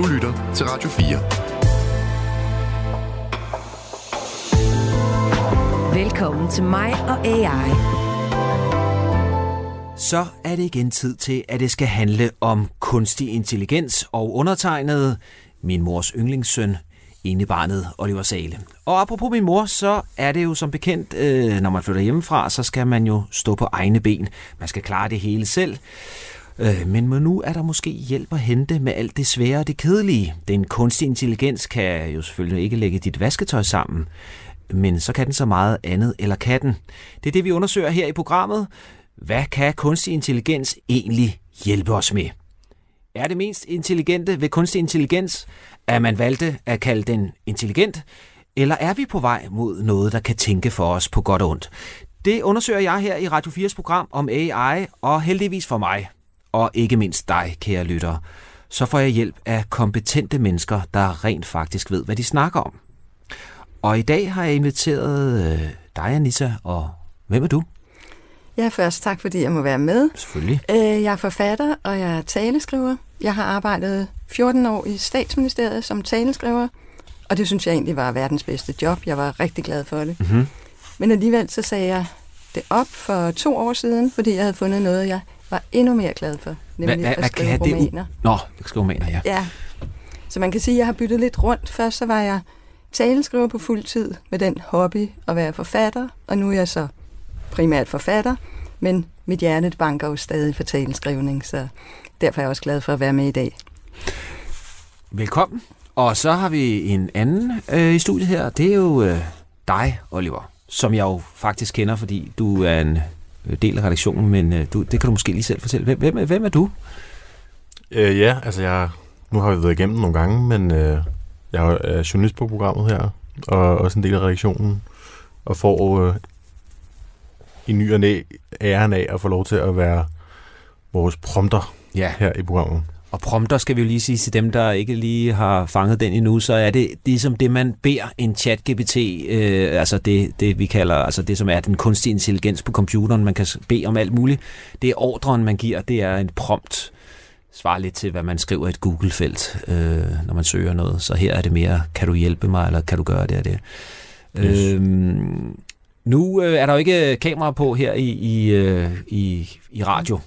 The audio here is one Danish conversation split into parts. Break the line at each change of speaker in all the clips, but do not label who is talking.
Du lytter til Radio
4. Velkommen til mig og AI.
Så er det igen tid til, at det skal handle om kunstig intelligens og undertegnet min mors yndlingssøn, enebarnet Oliver Sale. Og apropos min mor, så er det jo som bekendt, øh, når man flytter hjemmefra, så skal man jo stå på egne ben. Man skal klare det hele selv. Øh, men nu er der måske hjælp at hente med alt det svære og det kedelige. Den kunstige intelligens kan jo selvfølgelig ikke lægge dit vasketøj sammen, men så kan den så meget andet, eller kan den? Det er det, vi undersøger her i programmet. Hvad kan kunstig intelligens egentlig hjælpe os med? Er det mest intelligente ved kunstig intelligens, at man valgte at kalde den intelligent, eller er vi på vej mod noget, der kan tænke for os på godt og ondt? Det undersøger jeg her i Radio 4's program om AI, og heldigvis for mig, og ikke mindst dig, kære lytter, så får jeg hjælp af kompetente mennesker, der rent faktisk ved, hvad de snakker om. Og i dag har jeg inviteret øh, dig, Anissa, og hvem er du?
Ja, først tak, fordi jeg må være med.
Selvfølgelig.
Øh, jeg er forfatter, og jeg er taleskriver. Jeg har arbejdet 14 år i statsministeriet som taleskriver, og det synes jeg egentlig var verdens bedste job. Jeg var rigtig glad for det. Mm-hmm. Men alligevel så sagde jeg det op for to år siden, fordi jeg havde fundet noget, jeg var endnu mere glad for, nemlig hva, hva, at skrive kan romaner.
Det Nå, jeg skrive romaner, ja.
Ja, så man kan sige, at jeg har byttet lidt rundt. Først så var jeg taleskriver på fuld tid med den hobby at være forfatter, og nu er jeg så primært forfatter, men mit hjerte banker jo stadig for taleskrivning, så derfor er jeg også glad for at være med i dag.
Velkommen. Og så har vi en anden øh, i studiet her. Det er jo øh, dig, Oliver, som jeg jo faktisk kender, fordi du er en del af redaktionen, men øh, du, det kan du måske lige selv fortælle. Hvem, hvem, hvem er du?
Øh, ja, altså jeg, nu har vi været igennem nogle gange, men øh, jeg er journalist på programmet her, og også en del af redaktionen, og får øh, i ny og næ æren af at få lov til at være vores prompter ja. her i programmet.
Og prompter skal vi jo lige sige til dem, der ikke lige har fanget den endnu, så er det ligesom det, man beder en chat-GPT, øh, altså det, det, vi kalder, altså det, som er den kunstige intelligens på computeren, man kan bede om alt muligt. Det er ordren, man giver, det er en prompt, svarer lidt til, hvad man skriver i et Google-felt, øh, når man søger noget. Så her er det mere, kan du hjælpe mig, eller kan du gøre det og det. Yes. Øhm, nu øh, er der jo ikke kamera på her i, i, øh, i, i radio.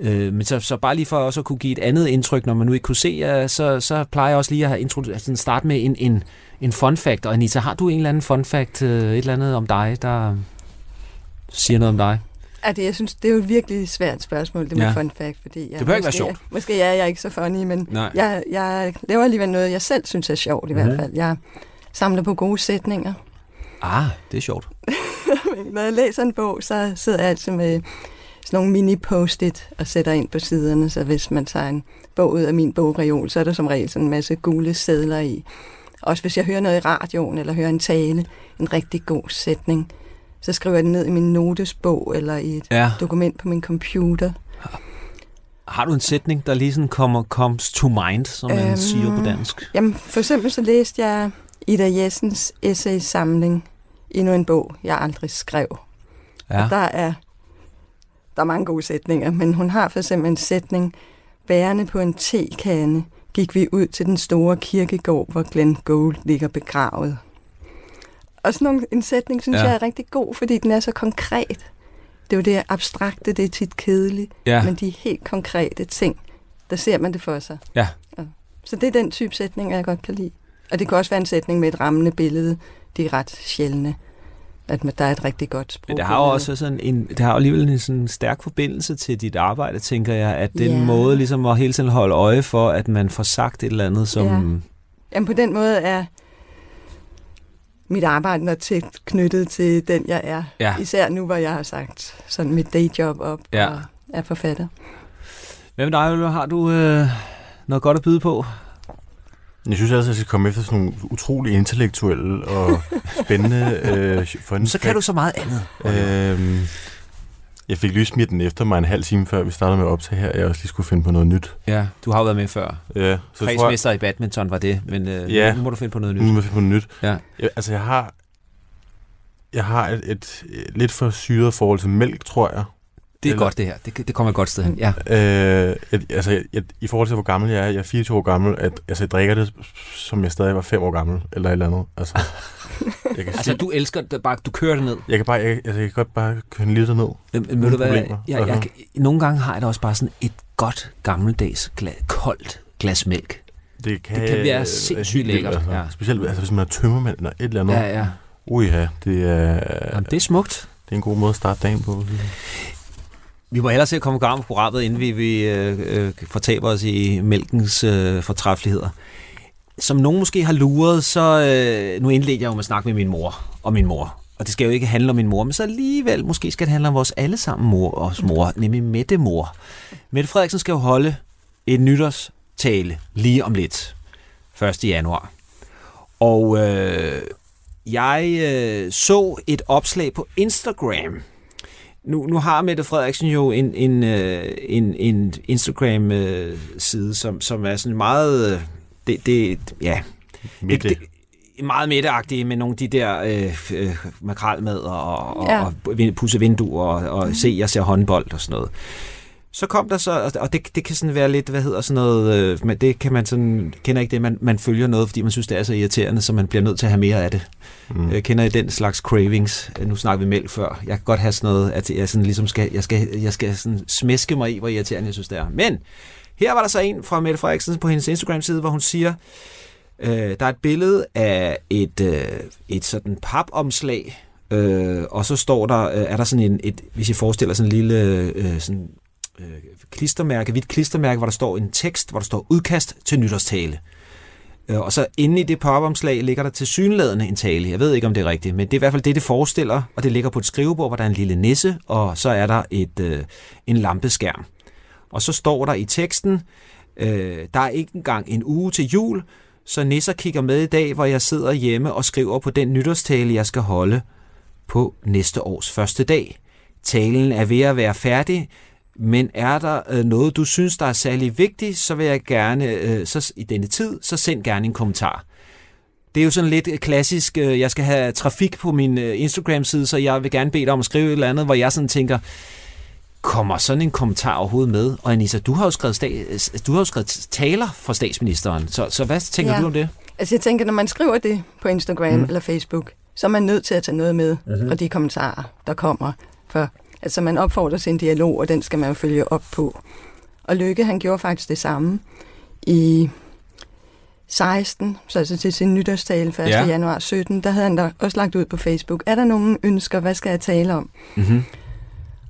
Øh, men så, så bare lige for også at kunne give et andet indtryk, når man nu ikke kunne se, uh, så, så plejer jeg også lige at have altså starte med en, en, en fun fact. Og Anita, har du en eller anden fun fact, uh, et eller andet om dig, der siger noget om dig?
Ja, det, jeg synes, det er jo et virkelig svært spørgsmål, det med ja. fun fact, fordi jeg,
det bør ikke være sjovt.
Måske er jeg ikke så funny, men jeg, jeg laver alligevel noget, jeg selv synes er sjovt i mm-hmm. hvert mhm. fald. Jeg samler på gode sætninger.
Ah, det er sjovt.
Når jeg læser en bog, så sidder jeg altid med sådan nogle mini-post-it og sætter ind på siderne, så hvis man tager en bog ud af min bogreol, så er der som regel sådan en masse gule sædler i. Også hvis jeg hører noget i radioen, eller hører en tale, en rigtig god sætning, så skriver jeg det ned i min notesbog, eller i et ja. dokument på min computer.
Har du en sætning, der lige sådan kommer, comes to mind, som man øhm, siger på dansk?
Jamen, for eksempel så læste jeg Ida Jessens essay-samling, endnu en bog, jeg aldrig skrev. Ja. Og der er, der er mange gode sætninger, men hun har for eksempel en sætning, bærende på en tekande, gik vi ud til den store kirkegård, hvor Glenn Gould ligger begravet. Og sådan nogle, en sætning, synes ja. jeg er rigtig god, fordi den er så konkret. Det er jo det abstrakte, det er tit kedeligt, ja. men de helt konkrete ting, der ser man det for sig.
Ja.
Så det er den type sætning, jeg godt kan lide. Og det kan også være en sætning med et rammende billede. Det er ret sjældne at der er et rigtig godt sprog.
Men det har jo også sådan en, det har alligevel en sådan stærk forbindelse til dit arbejde, tænker jeg, at den yeah. måde ligesom at hele tiden holde øje for, at man får sagt et eller andet, som... Ja.
Jamen på den måde er mit arbejde når tæt knyttet til den, jeg er. Ja. Især nu, hvor jeg har sagt sådan mit dayjob op ja. og er forfatter.
Hvad med dig, Har du øh, noget godt at byde på?
Jeg synes også, at jeg skal komme efter sådan nogle utrolig intellektuelle og spændende øh,
fun Så kan du så meget andet. Øhm,
jeg fik lige smidt den efter mig en halv time før vi startede med at optage her. Jeg også lige skulle finde på noget nyt.
Ja, du har jo været med før.
Ja.
Så Kredsmester jeg... i badminton var det, men øh, ja, nu må du finde på noget nyt.
Nu må jeg finde på noget nyt. Ja. Jeg, altså, jeg har, jeg har et, et, et lidt for syret forhold til mælk, tror jeg.
Det er Eller, godt, det her. Det, det kommer et godt sted hen. Ja.
Øh, jeg, altså, jeg, I forhold til, hvor gammel jeg er, jeg er 24 år gammel, at, altså, jeg drikker det, som jeg stadig var 5 år gammel, eller et eller andet. Altså,
jeg kan altså, du elsker det bare, du kører det ned?
Jeg kan, bare, jeg, altså, jeg kan godt bare køre en liter ned.
Men, ved du hvad, jeg, jeg, jeg, nogle gange har jeg da også bare sådan et godt gammeldags, glas, koldt glas mælk.
Det kan,
det kan være sindssygt lækkert.
Altså. Ja. Specielt altså, hvis man er tømmermand eller et eller andet.
Ja, ja.
Ui ja, det er...
Jamen, det er smukt.
Det er en god måde at starte dagen på.
Vi må hellere se at komme i gang med programmet, inden vi, vi øh, øh, fortaber os i mælkens øh, fortræffeligheder. Som nogen måske har luret, så øh, nu indledte jeg jo med at snakke med min mor og min mor. Og det skal jo ikke handle om min mor, men så alligevel måske skal det handle om vores allesammen mor og mor, nemlig Mette mor. Mette Frederiksen skal jo holde et nytårstale lige om lidt, 1. januar. Og øh, jeg øh, så et opslag på Instagram. Nu, nu har Mette Frederiksen jo en, en, øh, en, en Instagram-side, som, som er sådan meget... Øh, det, det, ja,
Mette. Det,
det, meget midteagtige med nogle af de der øh, øh, makralmad og, og, ja. og pusse vinduer og, og se, jeg ser håndbold og sådan noget. Så kom der så, og det, det kan sådan være lidt, hvad hedder sådan noget, øh, men det kan man sådan, kender ikke det, man, man følger noget, fordi man synes, det er så irriterende, så man bliver nødt til at have mere af det. Mm. Øh, kender I den slags cravings? Nu snakker vi mælk før. Jeg kan godt have sådan noget, at jeg sådan ligesom skal, jeg skal, jeg skal sådan smæske mig i, hvor irriterende jeg synes, det er. Men her var der så en fra Mette Frederiksen på hendes Instagram-side, hvor hun siger, øh, der er et billede af et, øh, et sådan papomslag, øh, og så står der, øh, er der sådan en, et, hvis I forestiller sådan en lille øh, sådan øh, klistermærke, hvidt klistermærke, hvor der står en tekst, hvor der står udkast til nytårstale. Øh, og så inde i det papomslag ligger der til synlædende en tale. Jeg ved ikke, om det er rigtigt, men det er i hvert fald det, det forestiller, og det ligger på et skrivebord, hvor der er en lille nisse, og så er der et, øh, en lampeskærm. Og så står der i teksten, øh, der er ikke engang en uge til jul, så nisser kigger med i dag, hvor jeg sidder hjemme og skriver på den nytårstale, jeg skal holde på næste års første dag. Talen er ved at være færdig, men er der øh, noget, du synes, der er særlig vigtigt, så vil jeg gerne, øh, så i denne tid, så send gerne en kommentar. Det er jo sådan lidt klassisk, øh, jeg skal have trafik på min øh, Instagram-side, så jeg vil gerne bede dig om at skrive et eller andet, hvor jeg sådan tænker, kommer sådan en kommentar overhovedet med? Og Anissa, du har jo skrevet, sta- du har jo skrevet taler fra statsministeren, så, så hvad tænker ja. du om det?
Altså jeg tænker, når man skriver det på Instagram mm. eller Facebook, så er man nødt til at tage noget med mm-hmm. de kommentarer, der kommer. For Altså man opfordrer til en dialog, og den skal man jo følge op på. Og Lykke, han gjorde faktisk det samme i 16, så altså til sin nytårstale 1. Ja. januar 17, der havde han da også lagt ud på Facebook, er der nogen ønsker, hvad skal jeg tale om? Mm-hmm.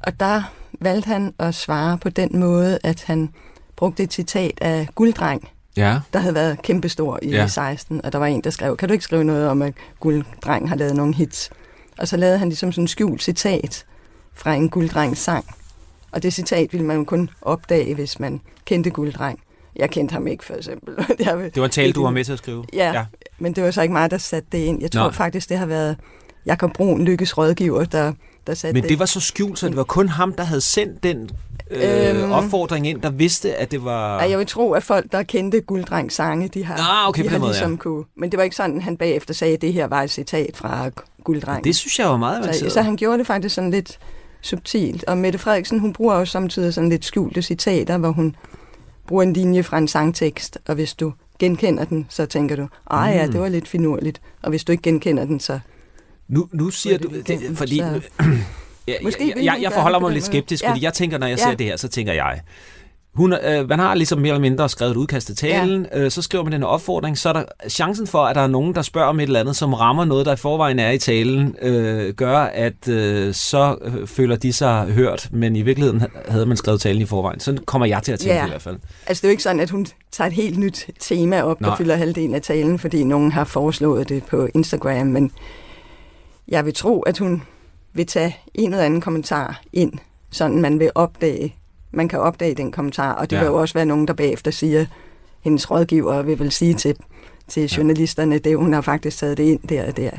Og der valgte han at svare på den måde, at han brugte et citat af Gulddreng, ja. der havde været kæmpestor i ja. 16, og der var en, der skrev, kan du ikke skrive noget om, at Gulddreng har lavet nogle hits? Og så lavede han ligesom sådan en skjult citat fra en gulddrengs sang. Og det citat ville man jo kun opdage, hvis man kendte gulddreng. Jeg kendte ham ikke, for eksempel.
det var en tale, du var med til at skrive?
Ja, ja, men det var så ikke mig, der satte det ind. Jeg tror Nå. faktisk, det har været Jakob Brun, Lykkes rådgiver, der, der satte
Men det var så skjult, så det var kun ham, der havde sendt den øh, øhm, opfordring ind, der vidste, at det var...
Jeg vil tro, at folk, der kendte gulddrengs sange, de har,
ah, okay,
de har
måde,
ligesom ja. kunne... Men det var ikke sådan, han bagefter sagde, at det her var et citat fra gulddreng.
Det synes jeg var meget
så, så han gjorde det faktisk sådan lidt subtilt. Og Mette Frederiksen, hun bruger også samtidig sådan lidt skjulte citater, hvor hun bruger en linje fra en sangtekst, og hvis du genkender den, så tænker du, ej ja, mm. det var lidt finurligt. Og hvis du ikke genkender den, så...
Nu, nu siger du, det, det, fordi... Så, jeg, Måske jeg, jeg, jeg forholder mig lidt skeptisk, ja. fordi jeg tænker, når jeg ja. ser det her, så tænker jeg, hun, øh, man har ligesom mere eller mindre skrevet et udkast til talen, ja. øh, så skriver man den opfordring, så er der chancen for, at der er nogen, der spørger om et eller andet, som rammer noget, der i forvejen er i talen, øh, gør, at øh, så øh, føler de sig hørt, men i virkeligheden havde man skrevet talen i forvejen. Så kommer jeg til at tænke ja. i hvert fald.
Altså det er jo ikke sådan, at hun tager et helt nyt tema op, der fylder halvdelen af talen, fordi nogen har foreslået det på Instagram, men jeg vil tro, at hun vil tage en eller anden kommentar ind, sådan man vil opdage, man kan opdage den kommentar, og det ja. vil jo også være nogen, der bagefter siger, hendes rådgiver vil vel sige til, til journalisterne, det hun har faktisk taget det ind der og der.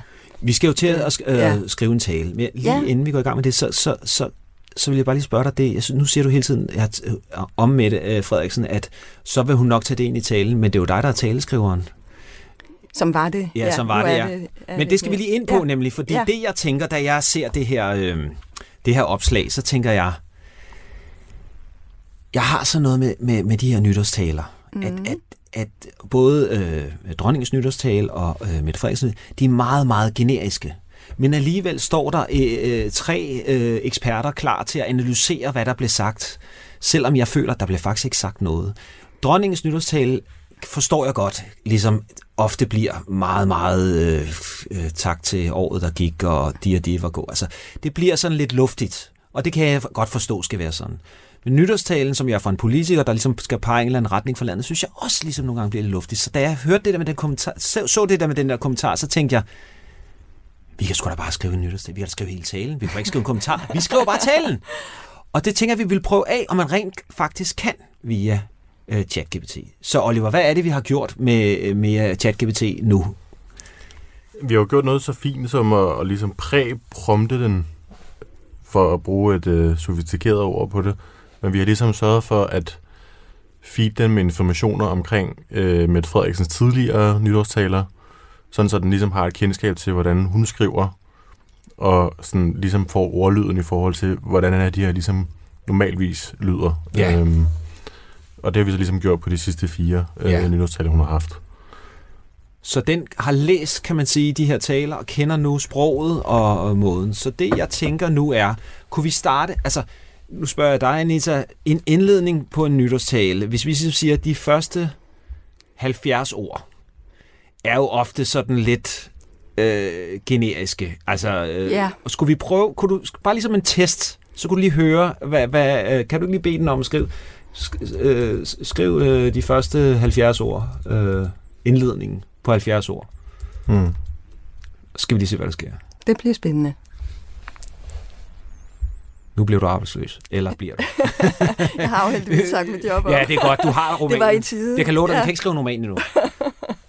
Vi skal jo til at sk- ja. Øh, skrive en tale, men lige ja. inden vi går i gang med det, så, så, så, så vil jeg bare lige spørge dig det. Jeg synes, nu siger du hele tiden at, øh, om Mette uh, Frederiksen, at så vil hun nok tage det ind i talen, men det er jo dig, der er taleskriveren.
Som var det.
Ja, ja som var det, ja. Det, men det skal vi lige ind på ja. nemlig, fordi ja. det jeg tænker, da jeg ser det her, øh, det her opslag, så tænker jeg, jeg har så noget med, med, med de her nytårstaler, mm. at, at, at både øh, dronningens nytårstale og øh, Mette Frederiksen, de er meget, meget generiske. Men alligevel står der øh, øh, tre øh, eksperter klar til at analysere, hvad der blev sagt, selvom jeg føler, at der blev faktisk ikke sagt noget. Dronningens nytårstale forstår jeg godt, ligesom ofte bliver meget, meget øh, øh, tak til året, der gik, og de og de var gode. Altså, det bliver sådan lidt luftigt, og det kan jeg godt forstå skal være sådan. Men nytårstalen, som jeg er fra en politiker, der ligesom skal pege en eller anden retning for landet, synes jeg også ligesom nogle gange bliver lidt luftig. Så da jeg hørte det der med den kommentar, så, så det der med den der kommentar, så tænkte jeg, vi kan sgu da bare skrive en nytårstale. Vi kan da skrive hele talen. Vi kan ikke skrive en kommentar. Vi skriver bare talen. Og det tænker jeg, vi vil prøve af, om man rent faktisk kan via øh, ChatGPT. Så Oliver, hvad er det, vi har gjort med, øh, med øh, ChatGPT nu?
Vi har jo gjort noget så fint som at, at ligesom præ-prompte den, for at bruge et øh, sofistikeret ord på det. Men vi har ligesom sørget for at feed den med informationer omkring uh, Mette Frederiksens tidligere nytårstaler, sådan så den ligesom har et kendskab til, hvordan hun skriver, og sådan ligesom får ordlyden i forhold til, hvordan er de her ligesom normalvis lyder.
Ja. Øhm,
og det har vi så ligesom gjort på de sidste fire øh, ja. nytårstaler, hun har haft.
Så den har læst, kan man sige, de her taler, og kender nu sproget og, og måden. Så det, jeg tænker nu er, kunne vi starte, altså, nu spørger jeg dig, Anita, en indledning på en nytårstale. Hvis vi siger, at de første 70 ord er jo ofte sådan lidt øh, generiske. Altså, øh,
ja.
skulle vi prøve, kunne du, bare ligesom en test, så kunne du lige høre, hvad, hvad, øh, kan du lige bede den om at skrive, sk, øh, skriv øh, de første 70 ord, øh, indledningen på 70 ord.
Hmm.
skal vi lige se, hvad der sker.
Det bliver spændende.
Nu bliver du arbejdsløs. Eller bliver du?
jeg har jo heldigvis sagt mit job
Ja, det er godt. Du har romanen.
Det var i tide.
Jeg kan love dig, ja. du kan ikke skrive en roman endnu.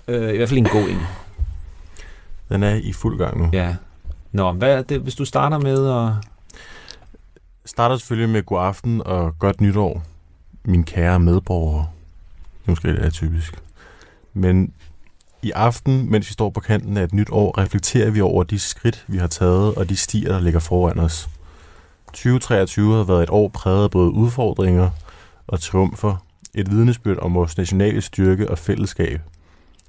øh, I hvert fald en god en.
Den er i fuld gang nu.
Ja. Nå, hvad er det, hvis du starter med at...
Starter selvfølgelig med god aften og godt nytår, min kære medborgere. Måske det er typisk. Men i aften, mens vi står på kanten af et nyt år, reflekterer vi over de skridt, vi har taget, og de stier, der ligger foran os. 2023 har været et år præget af både udfordringer og triumfer, et vidnesbyrd om vores nationale styrke og fællesskab.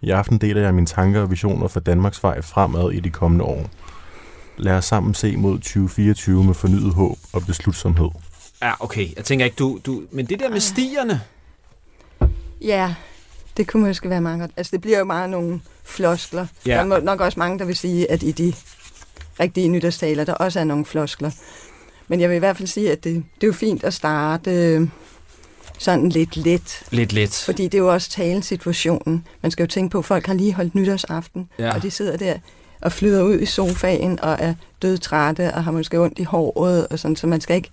I aften deler jeg mine tanker og visioner for Danmarks vej fremad i de kommende år. Lad os sammen se mod 2024 med fornyet håb og beslutsomhed.
Ja, okay. Jeg tænker ikke, du... du men det der med stierne...
Ja, det kunne måske være meget godt. Altså, det bliver jo meget nogle floskler.
Ja.
Der er nok også mange, der vil sige, at i de rigtige nytårstaler, der også er nogle floskler. Men jeg vil i hvert fald sige, at det, det er jo fint at starte øh, sådan lidt let.
Lidt let.
Fordi det er jo også talesituationen. Man skal jo tænke på, at folk har lige holdt nytårsaften,
Ja.
og de sidder der og flyder ud i sofaen og er dødtrætte og har måske ondt i håret og sådan, så man skal ikke,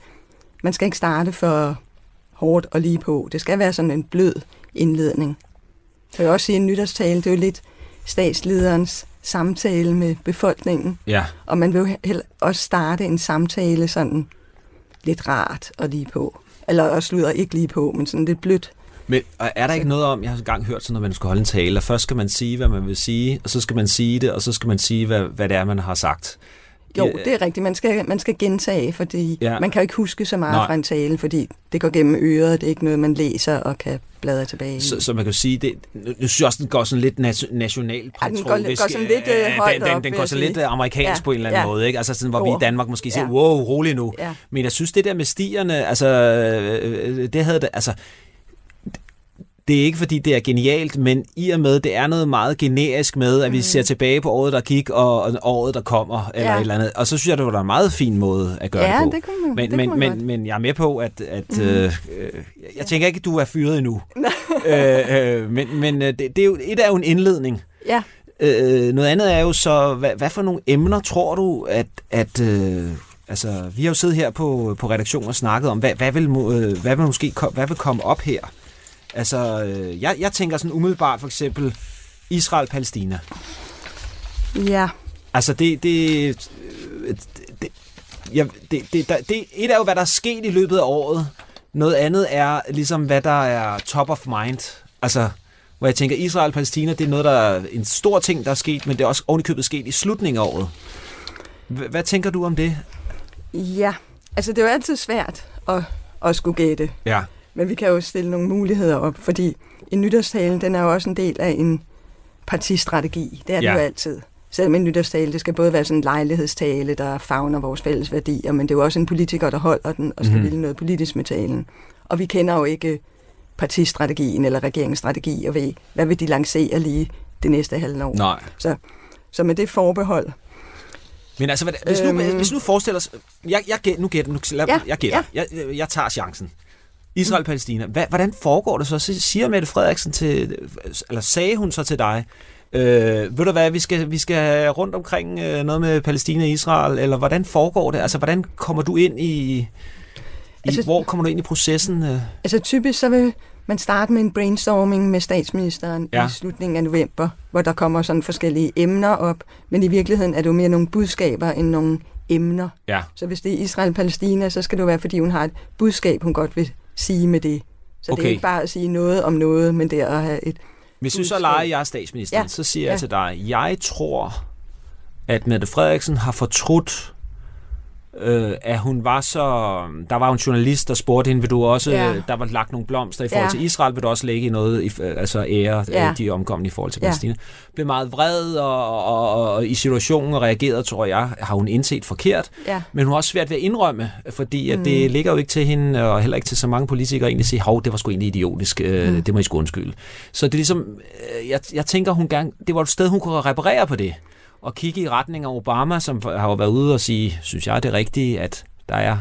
man skal ikke starte for hårdt og lige på. Det skal være sådan en blød indledning. Så jeg vil også sige, at en nytårstale, det er jo lidt statslederens samtale med befolkningen,
Ja.
og man vil jo også starte en samtale sådan lidt rart og lige på. Eller også lyder ikke lige på, men sådan lidt blødt.
Men og er der ikke noget om, jeg har engang hørt sådan, når man skal holde en tale, at først skal man sige, hvad man vil sige, og så skal man sige det, og så skal man sige, hvad, hvad det er, man har sagt.
Jo,
Ja,
det er rigtigt. Man skal, man skal gentage, fordi
Ja.
man kan jo ikke huske så meget
Nej.
Fra en tale, fordi det går gennem øret. Det er ikke noget, man læser og kan bladre tilbage.
Så, så man kan sige, det, nu nu synes jeg også, den går sådan lidt nat- national
Ja, den går- går sådan lidt, øh, højt
den, den,
op,
den går sådan lidt øh, amerikansk
Ja,
på en eller anden
ja.
måde, ikke? Altså sådan, hvor vi i. Danmark måske siger,
Ja.
wow, rolig nu.
Ja.
Men jeg synes, det der med stierne, altså, øh, øh, det havde det, altså, det er ikke fordi, det er genialt, men i og med, det er noget meget generisk med, at vi ser tilbage på året, der gik, og, og året, der kommer, eller
Ja.
et eller andet. Og så synes jeg, det var en meget fin måde at gøre
ja,
det på.
det kunne man,
Men,
det
men,
kunne man
men,
godt.
men jeg er med på, at, at mm. øh, jeg tænker ikke, at du er fyret endnu. øh, øh, men men øh, det, det er jo, et er jo en indledning.
Ja,
Øh, noget andet er jo så, hvad, hvad for nogle emner tror du, at, at øh, altså, vi har jo siddet her på, på redaktionen og snakket om, hvad, hvad, vil, øh, hvad vil måske hvad vil komme op her? Altså, øh, jeg, jeg tænker sådan umiddelbart for eksempel Israel-Palæstina.
ja.
Altså, det... det, det, ja, det, det, der, det et er jo, hvad der er sket i løbet af året. Noget andet er ligesom, hvad der er top of mind. Altså, hvor jeg tænker, Israel-Palæstina, det er noget, der er en stor ting, der er sket, men det er også ovenikøbet sket i slutningen af året. H- hvad tænker du om det?
Ja, altså det er jo altid svært at, at skulle gætte.
Ja.
Men vi kan jo stille nogle muligheder op, fordi en nytårstale, den er jo også en del af en partistrategi. Det er det ja. jo altid. Selvom en nytårstale, det skal både være sådan en lejlighedstale, der fagner vores fælles værdier, men det er jo også en politiker, der holder den og skal mm. ville noget politisk med talen. Og vi kender jo ikke partistrategien eller regeringsstrategi, og ved, hvad vil de lancere lige det næste halve år.
Nej.
Så, så med det forbehold.
Men altså, hvis nu, øhm, hvis nu forestiller os... Jeg, jeg, nu gætter, nu, lad, ja, jeg, gætter. Ja. Jeg, jeg tager chancen. Israel-Palæstina. Hvordan foregår det så? Siger Mette Frederiksen til... Eller sagde hun så til dig, Øh, ved du hvad, vi skal, vi skal rundt omkring øh, noget med Palæstina og Israel, eller hvordan foregår det? Altså, hvordan kommer du ind i... i altså, hvor kommer du ind i processen? Øh?
Altså, typisk så vil man starte med en brainstorming med statsministeren ja. i slutningen af november, hvor der kommer sådan forskellige emner op, men i virkeligheden er det jo mere nogle budskaber end nogle emner.
Ja.
Så hvis det er Israel-Palæstina, så skal det jo være, fordi hun har et budskab, hun godt vil sige med det. Så okay. det er ikke bare at sige noget om noget, men det er at have et
hvis du så leger, jeg er statsminister, ja. så siger ja. jeg til dig, jeg tror, at Mette Frederiksen har fortrudt øh, at hun var så... Der var en journalist, der spurgte hende, vil du også... Ja. Der var lagt nogle blomster i forhold ja. til Israel, vil du også lægge noget, i, altså ære ja. de omkomne i forhold til Palæstina. Ja. Blev meget vred og, og, og, og i situationen og reagerede, tror jeg, har hun indset forkert. Ja. Men hun har også svært ved at indrømme, fordi at mm. det ligger jo ikke til hende, og heller ikke til så mange politikere egentlig at sige, hov, det var sgu egentlig idiotisk, øh, mm. det må I sgu undskylde. Så det er ligesom, øh, jeg, jeg tænker, hun gerne, det var et sted, hun kunne reparere på det og kigge i retning af Obama, som har jo været ude og sige, synes jeg det er rigtigt, at der er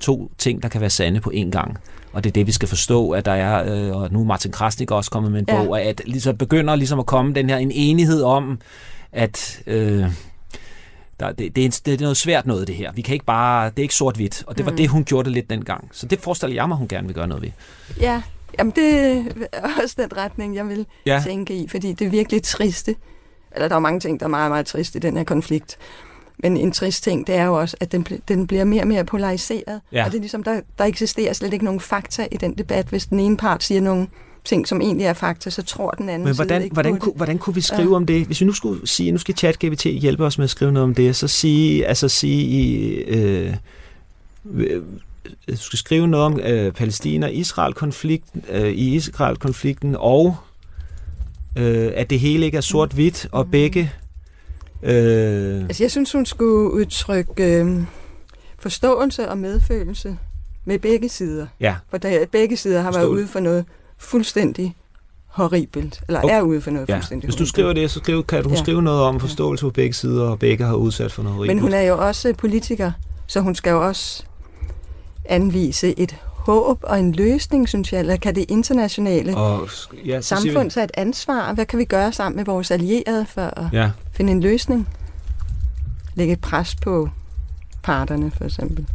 to ting, der kan være sande på én gang. Og det er det, vi skal forstå, at der er, øh, og nu er Martin Krasnik også kommet med en ja. bog, at ligesom begynder ligesom at komme den her en enighed om, at øh, der, det, det, er, det er noget svært noget, det her. Vi kan ikke bare, det er ikke sort-hvidt, og det var mm. det, hun gjorde det lidt dengang. Så det forestiller jeg mig, hun gerne vil gøre noget ved.
Ja, Jamen det er også den retning, jeg vil ja. tænke i, fordi det er virkelig triste, eller der er mange ting, der er meget, meget trist i den her konflikt. Men en trist ting, det er jo også, at den, den bliver mere og mere polariseret. Ja. Og det er ligesom, der, der eksisterer slet ikke nogen fakta i den debat. Hvis den ene part siger nogle ting, som egentlig er fakta, så tror den anden
Men hvordan,
side ikke
hvordan, kunne, hvordan kunne vi skrive ja. om det? Hvis vi nu skulle sige, nu skal ChatGPT hjælpe os med at skrive noget om det, så sige, altså sige i... Øh, du skal skrive noget om øh, Palæstina-Israel-konflikten, øh, i Israel-konflikten og øh, at det hele ikke er sort-hvidt, og begge...
Øh... Altså, jeg synes, hun skulle udtrykke øh, forståelse og medfølelse med begge sider.
Ja.
For der, begge sider har været ude for noget fuldstændig horribelt, eller okay. er ude for noget ja. fuldstændig
Hvis du skriver det, så skriver, kan du ja. skrive noget om forståelse på begge sider, og begge har udsat for noget horribelt.
Men hun er jo også politiker, så hun skal jo også anvise et håb og en løsning, synes jeg, eller kan det internationale og, ja, samfund tage et ansvar? Hvad kan vi gøre sammen med vores allierede for at ja. finde en løsning? Lægge et pres på parterne, for eksempel.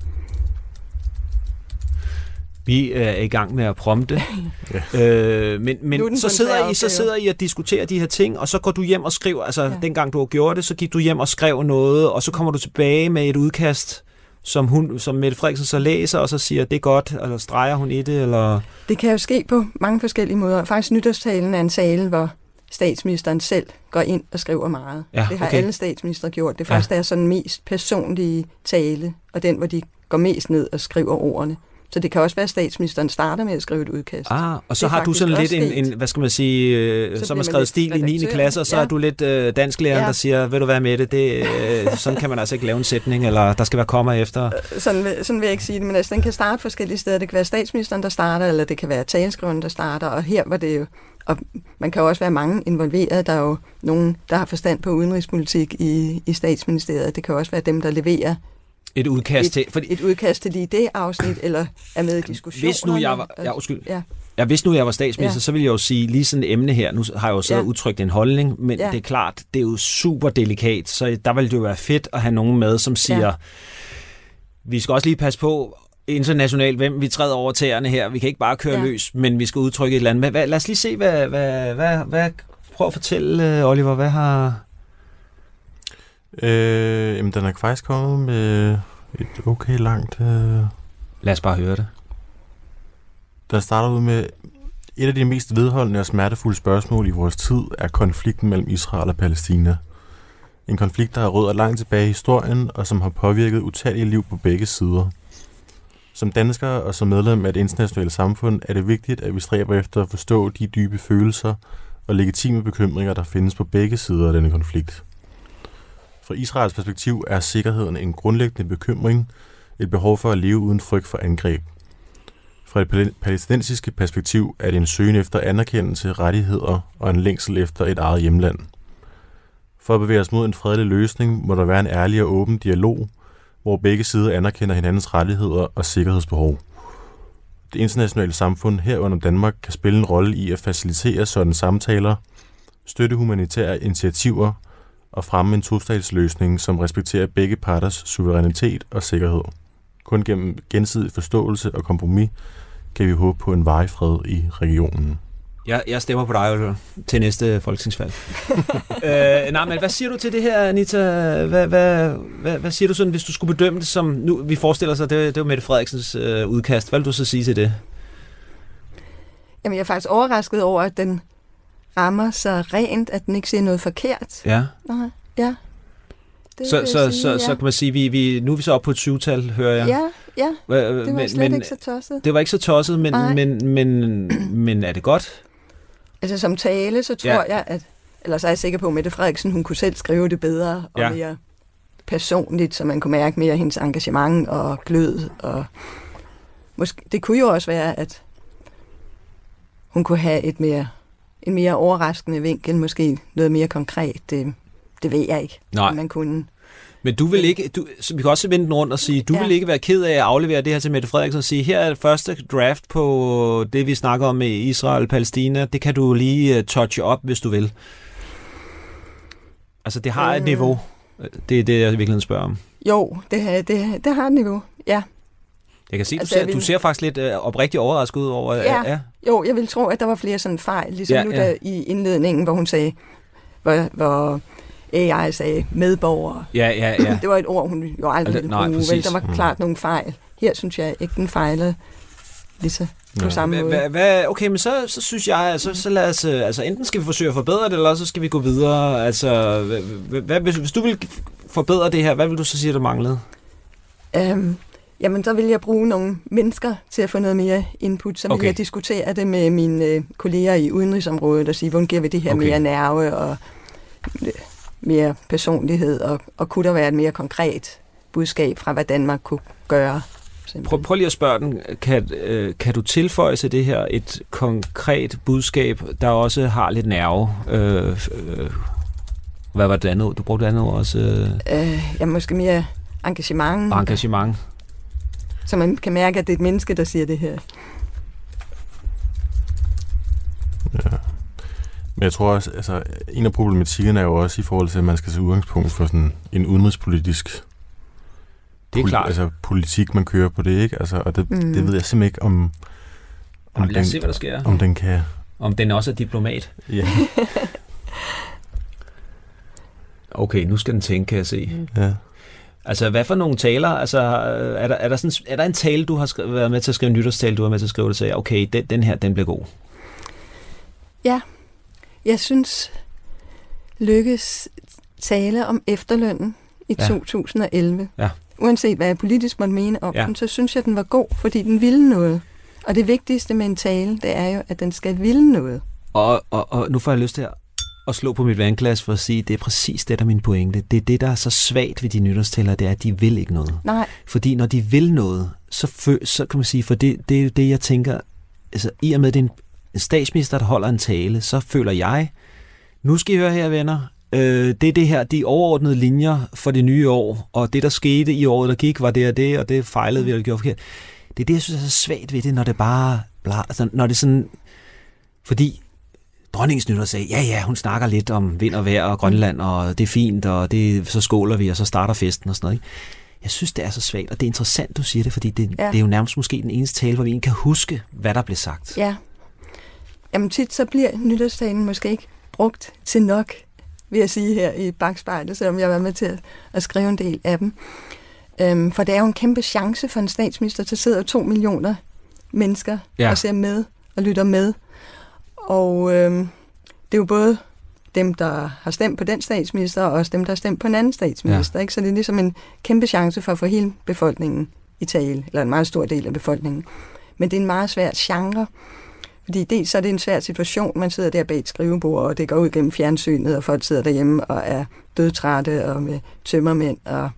Vi er i gang med at prompte. ja. øh, men men så, sidder I, så sidder I og diskuterer de her ting, og så går du hjem og skriver, altså ja. dengang du gjorde det, så gik du hjem og skrev noget, og så kommer du tilbage med et udkast som, hun, som Mette Frederiksen så læser, og så siger, det er godt, eller streger hun i det? Eller?
Det kan jo ske på mange forskellige måder. Faktisk nytårstalen er en tale, hvor statsministeren selv går ind og skriver meget. Ja, det har alle statsminister gjort. Det er faktisk ja. deres sådan mest personlige tale, og den, hvor de går mest ned og skriver ordene. Så det kan også være, at statsministeren starter med at skrive et udkast.
Ah, og så har du sådan lidt en, en, hvad skal man sige, øh, som har skrevet stil i 9. klasse, og så ja. er du lidt øh, dansklæreren, ja. der siger, vil du være med det? det øh, sådan kan man altså ikke lave en sætning, eller der skal være komma efter.
Øh, sådan vil, sådan vil jeg ikke sige det, men altså, den kan starte forskellige steder. Det kan være statsministeren, der starter, eller det kan være talskriveren, der starter, og her var det jo og man kan jo også være mange involveret. Der er jo nogen, der har forstand på udenrigspolitik i, i statsministeriet. Det kan også være dem, der leverer
et udkast
et,
til...
Fordi, et udkast til lige det afsnit, eller er med i diskussioner.
Hvis nu jeg var... Ja, undskyld. Ja. Ja, hvis nu jeg var statsminister, ja. så ville jeg jo sige, lige sådan et emne her, nu har jeg jo så ja. udtrykt en holdning, men ja. det er klart, det er jo super delikat, så der ville det jo være fedt at have nogen med, som siger, ja. vi skal også lige passe på internationalt, hvem vi træder over tæerne her. Vi kan ikke bare køre ja. løs, men vi skal udtrykke et eller andet. Hvad, lad os lige se, hvad, hvad, hvad, hvad prøv at fortælle, øh, Oliver, hvad har...
Øh, jamen, den er faktisk kommet med et okay langt... Øh...
Lad os bare høre det.
Der starter ud med, et af de mest vedholdende og smertefulde spørgsmål i vores tid er konflikten mellem Israel og Palæstina. En konflikt, der har rødder langt tilbage i historien, og som har påvirket utallige liv på begge sider. Som danskere og som medlem af det internationale samfund er det vigtigt, at vi stræber efter at forstå de dybe følelser og legitime bekymringer, der findes på begge sider af denne konflikt. Fra Israels perspektiv er sikkerheden en grundlæggende bekymring, et behov for at leve uden frygt for angreb. Fra et palæstinensiske perspektiv er det en søgen efter anerkendelse, rettigheder og en længsel efter et eget hjemland. For at bevæge os mod en fredelig løsning, må der være en ærlig og åben dialog, hvor begge sider anerkender hinandens rettigheder og sikkerhedsbehov. Det internationale samfund herunder Danmark kan spille en rolle i at facilitere sådan samtaler, støtte humanitære initiativer og fremme en tostatsløsning, som respekterer begge parters suverænitet og sikkerhed. Kun gennem gensidig forståelse og kompromis kan vi håbe på en varig fred i regionen.
Jeg, jeg stemmer på dig til næste folketingsvalg. øh, nej, men hvad siger du til det her, Anita? Hvad, hvad, hvad, hvad siger du sådan, hvis du skulle bedømme det som... Nu, vi forestiller os, at det, det var Mette Frederiksens øh, udkast. Hvad vil du så sige til det?
Jamen, jeg er faktisk overrasket over, at den rammer så rent, at den ikke siger noget forkert.
Ja.
Nej, ja.
Det så, så, sige, så, ja. så kan man sige, vi, vi, nu er vi så oppe på et syvtal, hører jeg.
Ja, ja. Det var men, slet men, ikke så tosset.
Det var ikke så tosset, men, men, men, men er det godt?
Altså som tale, så tror ja. jeg, at... Eller så er jeg sikker på, at Mette Frederiksen, hun kunne selv skrive det bedre og ja. mere personligt, så man kunne mærke mere hendes engagement og glød. Og måske, det kunne jo også være, at hun kunne have et mere, en mere overraskende vinkel, måske noget mere konkret. Det, det ved jeg ikke,
Nej.
man kunne.
Men du vil ikke, du, vi kan også vende den rundt og sige, du ja. vil ikke være ked af at aflevere det her til Mette Frederiksen og sige, her er det første draft på det, vi snakker om med Israel og Palæstina. Det kan du lige uh, touche op, hvis du vil. Altså, det har et øh. niveau. Det er det, jeg virkelig spørger om.
Jo, det, det, det har et niveau, ja.
Jeg kan se, altså, du, ser, vil... du ser faktisk lidt uh, oprigtigt overrasket ud over...
Ja. ja, jo, jeg vil tro, at der var flere sådan fejl, ligesom ja, nu ja. der i indledningen, hvor hun sagde, hvor, hvor AI sagde medborgere.
Ja, ja, ja.
det var et ord, hun jo aldrig ville bruge. Vel, der var mm. klart nogle fejl. Her synes jeg ikke, den fejlede lige så på ja. samme måde.
Hva, hva, okay, men så, så synes jeg, altså, så lad os, altså enten skal vi forsøge at forbedre det, eller så skal vi gå videre. Altså, hva, hvis, hvis du vil forbedre det her, hvad vil du så sige, der manglede?
Um, jamen, så vil jeg bruge nogle mennesker til at få noget mere input. Så vil okay. jeg diskutere det med mine øh, kolleger i udenrigsområdet og sige, hvordan giver vi det her okay. mere nerve og øh, mere personlighed, og, og kunne der være et mere konkret budskab fra, hvad Danmark kunne gøre?
Prøv, prøv lige at spørge den, kan, øh, kan du tilføje til det her et konkret budskab, der også har lidt nerve? Øh, øh, hvad var det andet? Du brugte det andet ord også?
Øh, øh ja, måske mere engagement.
Engagement.
Så man kan mærke, at det er et menneske, der siger det her.
Ja. Men jeg tror også, altså, en af problematikkerne er jo også i forhold til, at man skal se udgangspunkt for sådan en udenrigspolitisk
det er
poli-
klart.
Altså politik, man kører på det, ikke? Altså, og det, mm. det ved jeg simpelthen ikke, om, om,
Jamen, den, se, hvad der sker.
om den kan...
Om den også er diplomat.
Ja.
okay, nu skal den tænke, kan jeg se.
Ja.
Altså, hvad for nogle taler? Altså, er der, er der, sådan, er der en tale, du har skrevet, været med til at skrive, en nytårstale, du har med til at skrive, der sagde, okay, den, den her, den bliver god?
Ja, jeg synes, Lykkes tale om efterlønnen i ja. 2011,
ja.
uanset hvad jeg politisk måtte mene om ja. den, så synes jeg, den var god, fordi den ville noget. Og det vigtigste med en tale, det er jo, at den skal ville noget.
Og, og, og nu får jeg lyst til at, at slå på mit vandglas for at sige, at det er præcis det, der er min pointe. Det er det, der er så svagt ved de nytårstaler, det er, at de vil ikke noget.
Nej.
Fordi når de vil noget, så, fø, så kan man sige, for det, det er jo det, jeg tænker, altså i og med, det er en statsminister, der holder en tale, så føler jeg, nu skal I høre her, venner, øh, det er det her, de overordnede linjer for det nye år, og det, der skete i året, der gik, var det og det, og det fejlede vi, eller gjorde forkert. Det er det, jeg synes er så svagt ved det, når det bare, bla, altså, når det sådan, fordi dronningens nytår sagde, ja ja, hun snakker lidt om vind og vejr og Grønland, og det er fint, og det, så skåler vi, og så starter festen og sådan noget. Ikke? Jeg synes, det er så svagt, og det er interessant, du siger det, fordi det, ja. det er jo nærmest måske den eneste tale, hvor vi kan huske, hvad der blev sagt.
Ja, Jamen tit så bliver nytårstalen måske ikke brugt til nok, vil jeg sige her i bagspejlet, selvom jeg var med til at, at skrive en del af dem. Øhm, for det er jo en kæmpe chance for en statsminister, der sidder to millioner mennesker ja. og ser med og lytter med. Og øhm, det er jo både dem, der har stemt på den statsminister, og også dem, der har stemt på en anden statsminister. Ja. Ikke? Så det er ligesom en kæmpe chance for at få hele befolkningen i tale, eller en meget stor del af befolkningen. Men det er en meget svær genre, fordi dels så er det en svær situation, man sidder der bag et skrivebord, og det går ud gennem fjernsynet, og folk sidder derhjemme og er dødtrætte og med tømmermænd. Og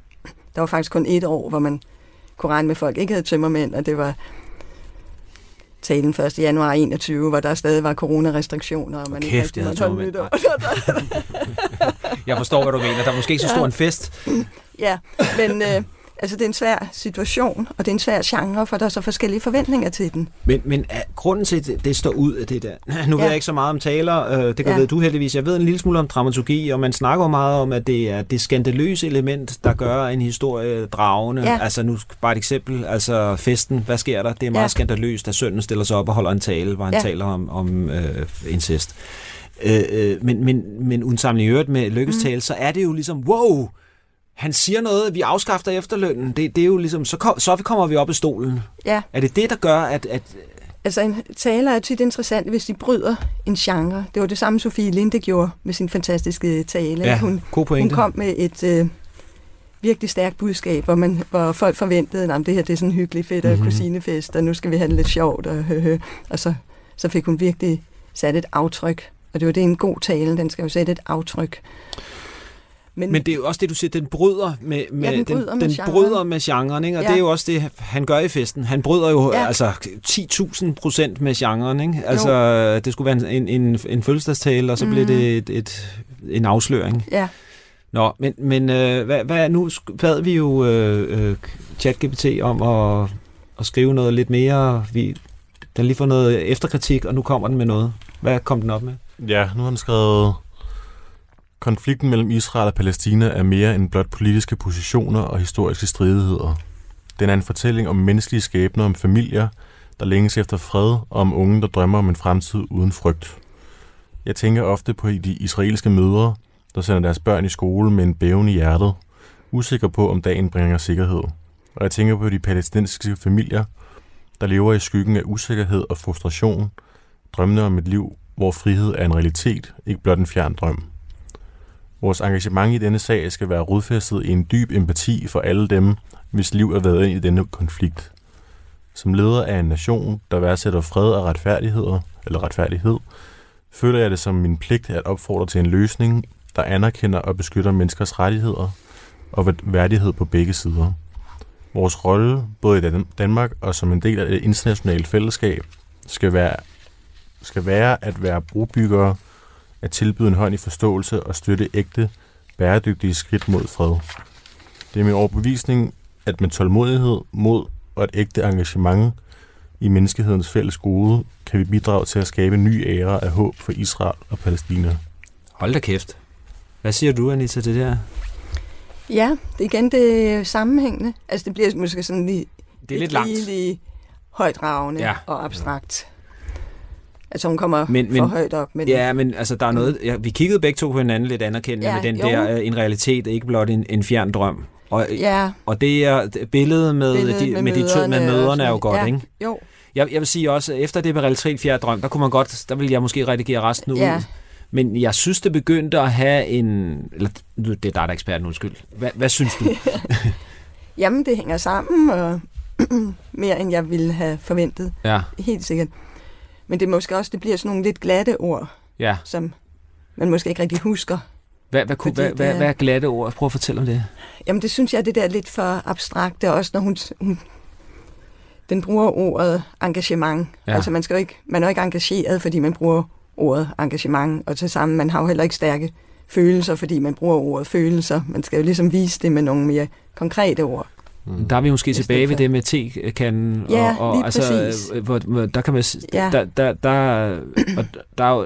der var faktisk kun et år, hvor man kunne regne med, at folk ikke havde tømmermænd, og det var talen 1. januar 21, hvor der stadig var coronarestriktioner.
Og man Kæft, ikke jeg havde Jeg forstår, hvad du mener. Der er måske ikke så stor en fest.
Ja, men... Øh, Altså, det er en svær situation, og det er en svær genre, for der er så forskellige forventninger til den.
Men, men er grunden til, at det, det står ud af det der... Nu ja. ved jeg ikke så meget om taler, øh, det kan ja. ved du heldigvis. Jeg ved en lille smule om dramaturgi, og man snakker meget om, at det er det skandaløse element, der gør en historie dragende. Ja. Altså, nu bare et eksempel. Altså, festen, hvad sker der? Det er meget ja. skandaløst, at sønnen stiller sig op og holder en tale, hvor han ja. taler om, om øh, incest. Øh, øh, men, men, men uden sammenligning øvrigt med Lykkes mm. så er det jo ligesom, wow, han siger noget, vi afskaffer efterlønnen. Det, det er jo ligesom, så, kom, så kommer vi op i stolen.
Ja.
Er det det, der gør, at... at
Altså, en taler er tit interessant, hvis de bryder en genre. Det var det samme, Sofie Linde gjorde med sin fantastiske tale.
Ja,
hun,
god pointe.
hun kom med et øh, virkelig stærkt budskab, hvor, man, hvor folk forventede, at det her det er sådan en hyggelig fedt mm-hmm. kusinefest, og nu skal vi have det lidt sjovt. Og, hø, og så, så fik hun virkelig sat et aftryk. Og det var det en god tale, den skal jo sætte et aftryk.
Men, men det er jo også det, du siger, den bryder med, med,
ja, den bryder
den,
med,
den
genren.
bryder med genren, ikke? og ja. det er jo også det, han gør i festen. Han bryder jo ja. altså 10.000 procent med genren. Ikke? Altså, jo. det skulle være en, en, en fødselsdagstale, og så mm. blev det et, et, en afsløring.
Ja.
Nå, men, men øh, hvad, hvad, nu bad vi jo øh, øh, ChatGPT om at, at skrive noget lidt mere. Vi, den lige får noget efterkritik, og nu kommer den med noget. Hvad kom den op med?
Ja, nu har den skrevet Konflikten mellem Israel og Palæstina er mere end blot politiske positioner og historiske stridigheder. Den er en fortælling om menneskelige skæbner, om familier, der længes efter fred, og om unge, der drømmer om en fremtid uden frygt. Jeg tænker ofte på de israelske mødre, der sender deres børn i skole med en bæven i hjertet, usikker på, om dagen bringer sikkerhed. Og jeg tænker på de palæstinensiske familier, der lever i skyggen af usikkerhed og frustration, drømmende om et liv, hvor frihed er en realitet, ikke blot en fjern drøm. Vores engagement i denne sag skal være rodfæstet i en dyb empati for alle dem, hvis liv er været ind i denne konflikt. Som leder af en nation, der værdsætter fred og retfærdighed, eller retfærdighed, føler jeg det som min pligt at opfordre til en løsning, der anerkender og beskytter menneskers rettigheder og værdighed på begge sider. Vores rolle, både i Danmark og som en del af det internationale fællesskab, skal være, skal være at være brobyggere at tilbyde en hånd i forståelse og støtte ægte, bæredygtige skridt mod fred. Det er min overbevisning, at med tålmodighed, mod og et ægte engagement i menneskehedens fælles gode, kan vi bidrage til at skabe en ny æra af håb for Israel og Palæstina.
Hold da kæft. Hvad siger du, Anita, til det der?
Ja, det er igen det sammenhængende. Altså, det bliver måske sådan lige...
Det er lidt langt.
Lige højdragende ja. og abstrakt. Altså hun kommer men, for men, højt op.
Men, ja, men altså der er noget... Ja, vi kiggede begge to på hinanden lidt anerkendende ja, med den jo. der en realitet, ikke blot en, en fjern drøm. Og,
ja.
og det er billedet med, billedet de, med, med, de to, med møderne er jo godt,
ja,
ikke?
Jo.
Jeg, jeg vil sige også, efter det med realitet fjern drøm, der kunne man godt, der vil jeg måske redigere resten
ja.
ud. Men jeg synes, det begyndte at have en... Eller, det er dig, der er eksperten, undskyld. Hvad, hvad synes du?
Jamen, det hænger sammen, og mere end jeg ville have forventet.
Ja.
Helt sikkert. Men det er måske også, det bliver sådan nogle lidt glatte ord,
ja.
som man måske ikke rigtig husker.
Hvad, hvad, kunne, hvad, hvad, hvad er glatte ord? Prøv at fortælle om det.
Jamen det synes jeg, det der er lidt for abstrakt, det også når hun, hun den bruger ordet engagement. Ja. Altså man, skal jo ikke, man er jo ikke engageret, fordi man bruger ordet engagement, og til sammen, man har jo heller ikke stærke følelser, fordi man bruger ordet følelser. Man skal jo ligesom vise det med nogle mere konkrete ord.
Mm. Der er vi måske tilbage ved det med tekanden.
Ja, og, og, lige altså, præcis.
Hvor, hvor, der kan man... Ja. Der, der, der, og der er jo,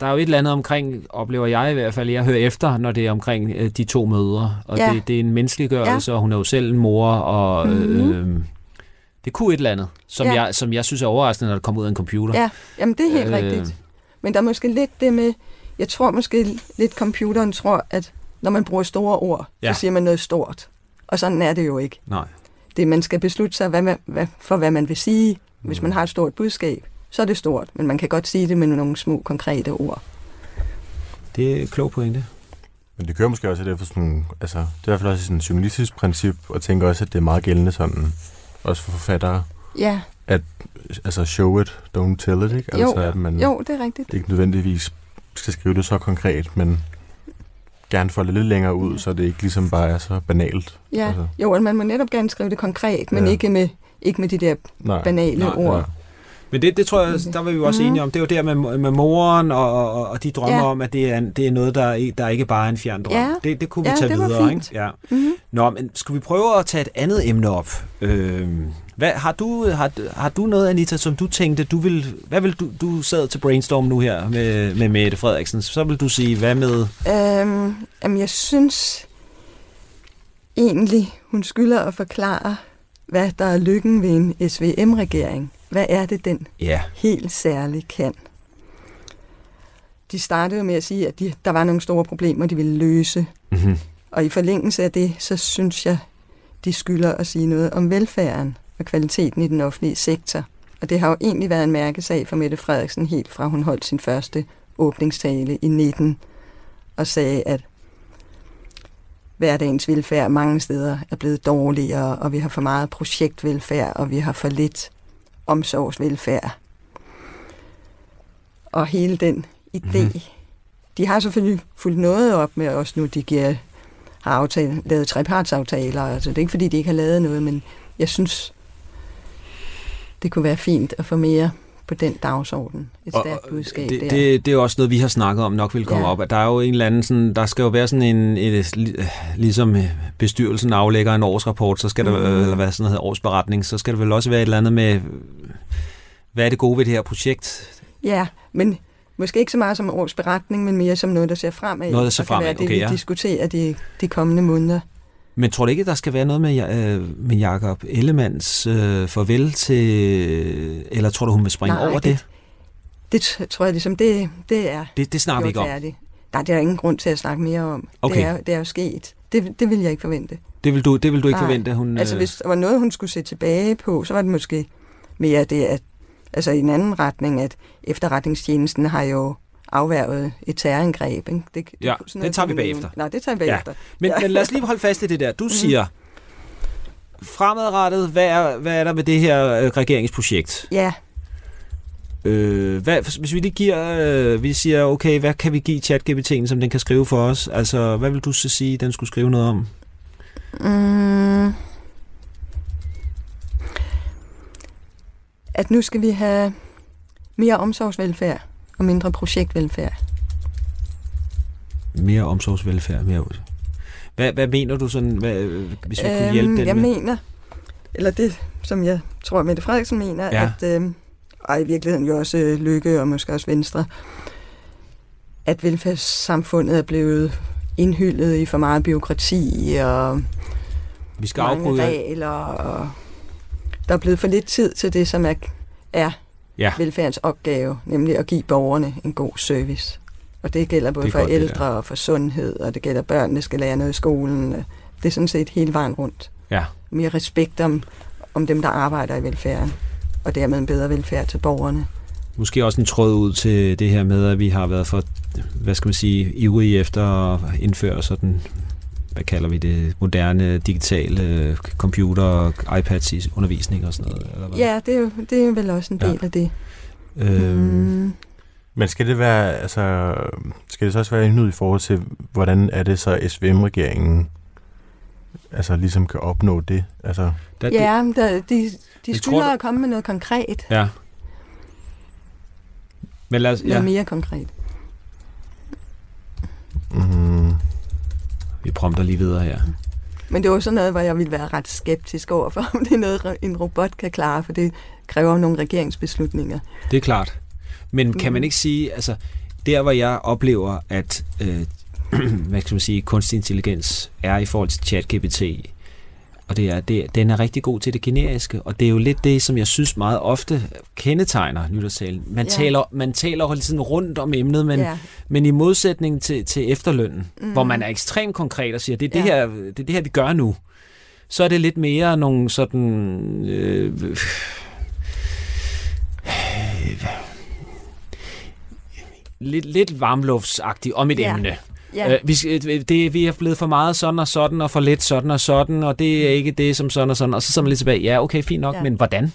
der er jo et eller andet omkring, oplever jeg i hvert fald, jeg hører efter, når det er omkring øh, de to mødre. Og ja. det, det er en menneskeliggørelse, ja. og hun er jo selv en mor, og mm-hmm. øh, det kunne et eller andet, som, ja. jeg, som jeg synes er overraskende, når det kommer ud af en computer.
Ja, jamen det er helt øh, rigtigt. Men der er måske lidt det med, jeg tror måske lidt computeren tror, at når man bruger store ord, ja. så siger man noget stort. Og sådan er det jo ikke.
Nej.
Det, man skal beslutte sig hvad man, hvad, for, hvad man vil sige. Hvis man har et stort budskab, så er det stort. Men man kan godt sige det med nogle små, konkrete ord.
Det er klog pointe.
Men det kører måske også det for sådan, altså, det er i hvert fald også sådan et journalistisk princip, og tænker også, at det er meget gældende sådan, også for forfattere,
Ja,
at altså show it, don't tell it, ikke?
Jo,
Altså, at man
jo, det er rigtigt.
ikke nødvendigvis skal skrive det så konkret, men gerne få det lidt længere ud, så det ikke ligesom bare er så banalt.
Ja,
Altså.
jo, og man må netop gerne skrive det konkret, men
Ja.
ikke med, ikke med de der
Nej.
banale
Nej,
ord.
Ja.
Men det, det tror jeg, der var vi jo også
Mhm.
enige om. Det er jo der med, med moren og, og, og de drømmer
Ja.
om, at det er, det er noget, der, er- der ikke bare er en fjern drøm.
Ja.
Det, det kunne vi
Ja,
tage
det var
videre.
fint.
Ikke? Ja.
Mm-hmm.
Nå, men skulle vi prøve at tage et andet emne op? Øh, hvad, har, du, har, har du noget, Anita, som du tænkte, du vil, hvad vil du, du sad til brainstorm nu her med, med Mette Frederiksen, så vil du sige, hvad med,
Øhm, jamen, jeg synes egentlig, hun skylder at forklare, hvad der er lykken ved en SVM-regering. Hvad er det, den
ja,
helt særligt kan? De startede med at sige, at de, der var nogle store problemer, de ville løse.
mm-hmm.
Og i forlængelse af det, så synes jeg, de skylder at sige noget om velfærden og kvaliteten i den offentlige sektor. Og det har jo egentlig været en mærkesag for Mette Frederiksen helt fra hun holdt sin første åbningstale i 19 og sagde, at hverdagens velfærd mange steder er blevet dårligere, og vi har for meget projektvelfærd, og vi har for lidt omsorgsvelfærd. Og hele den idé,
Mhm.
mm-hmm. de har selvfølgelig fulgt noget op med os nu, de giver, har aftale, lavet trepartsaftaler, altså det er ikke fordi, de ikke har lavet noget, men jeg synes, det kunne være fint at få mere på den dagsorden. Et
Og-
stærkt budskab
det,
der.
det, det er også noget, vi har snakket om, nok vil komme
Ja.
op. At der er jo en eller anden, sådan, der skal jo være sådan en, et, li- ligesom øh, bestyrelsen aflægger en årsrapport, så skal der,
Mhm.
eller hvad sådan noget hedder, årsberetning, så skal der vel også være et eller andet med, hvad er det gode ved det her projekt?
Ja, men måske ikke så meget som års beretning, men mere som noget, der ser fremad.
Noget, der ser
og
fremad,
det,
okay,
vi
ja.
diskuterer de, de kommende måneder.
Men tror du ikke, der skal være noget med, øh, med Jakob Ellemands øh, farvel til, eller tror du, hun vil springe
Nej,
over det?
det- Det tror jeg ligesom, det, det er
Det, det snakker vi ikke om.
færdigt. Nej, det er der ingen grund til at snakke mere om.
Okay.
Det, er, det er jo sket. Det, det vil jeg ikke forvente.
Det vil du, det vil du ikke
Nej.
forvente, at hun...
Altså,
øh,
hvis der var noget, hun skulle se tilbage på, så var det måske mere det, at altså i en anden retning, at efterretningstjenesten har jo afværget et terrorangreb. Ikke? Det,
Ja,
sådan
det tager vi bagefter.
Nej, det tager vi
Ja.
bagefter.
Men,
Ja.
men lad os lige holde fast i det der. Du siger, fremadrettet, hvad er, hvad er der med det her øh, regeringsprojekt?
Ja,
Øh, hvad, hvis vi lige giver, øh, vi siger, okay, hvad kan vi give ChatGPT'en, som den kan skrive for os? Altså, hvad vil du så sige, den skulle skrive noget om?
Mm. At nu skal vi have mere omsorgsvelfærd og mindre projektvelfærd.
Mere omsorgsvelfærd, mere ud. Hvad, hvad mener du sådan, hvad, hvis vi kunne hjælpe den
Øhm, jeg
med?
mener, eller det, som jeg tror, Mette Frederiksen mener,
Ja.
at, øhm, og i virkeligheden jo også øh, Lykke og måske også Venstre, at velfærdssamfundet er blevet indhyldet i for meget byråkrati og
vi skal
mange
afbryde...
regler, og der er blevet for lidt tid til det, som er, er
Ja.
velfærdens opgave, nemlig at give borgerne en god service. Og det gælder både
Det
for
godt,
ældre og for sundhed, og det gælder børnene skal lære noget i skolen. Det er sådan set hele vejen rundt.
Ja.
Mere respekt om, om dem, der arbejder i velfærden, og dermed en bedre velfærd til borgerne.
Måske også en tråd ud til det her med, at vi har været for, hvad skal man sige, ivrige efter at indføre sådan, hvad kalder vi det, moderne digitale computer og iPads i undervisning og sådan noget. Eller hvad?
Ja, det er, jo, det er vel også en
Ja.
del af det.
Øhm,
Mm.
Men skal det være, altså, skal det så også være indnud i forhold til, hvordan er det så SVM-regeringen altså ligesom kan opnå det? Altså,
der,
Ja, der, de, de skylder
tror,
at komme med noget konkret.
Ja. Men lad os,
Noget
ja,
mere konkret.
mm,
vi prompter lige videre her.
Men det var sådan noget, hvor jeg ville være ret skeptisk over for, om det er noget, en robot kan klare, for det kræver nogle regeringsbeslutninger.
Det er klart. Men kan man
Mhm.
ikke sige, altså der hvor jeg oplever, at øh, hvad skal man sige, kunstig intelligens er i forhold til ChatGPT, og det er, det, den er rigtig god til det generiske, og det er jo lidt det, som jeg synes meget ofte kendetegner nytårstalen. Man,
Ja.
taler, man taler jo sådan rundt om emnet, men,
ja.
men i modsætning til, til efterlønnen, mm. Hvor man er ekstremt konkret og siger, det er det,
Ja.
her, det er det her, vi gør nu, så er det lidt mere nogle sådan... Øh, lidt, lidt varmluftsagtigt om et
Ja.
emne. Ja. Øh, vi, det, vi er blevet for meget sådan og sådan, og for lidt sådan og sådan, og det er ikke det som sådan og sådan. Og så sidder man lidt tilbage, ja, okay, fint nok, ja. men hvordan?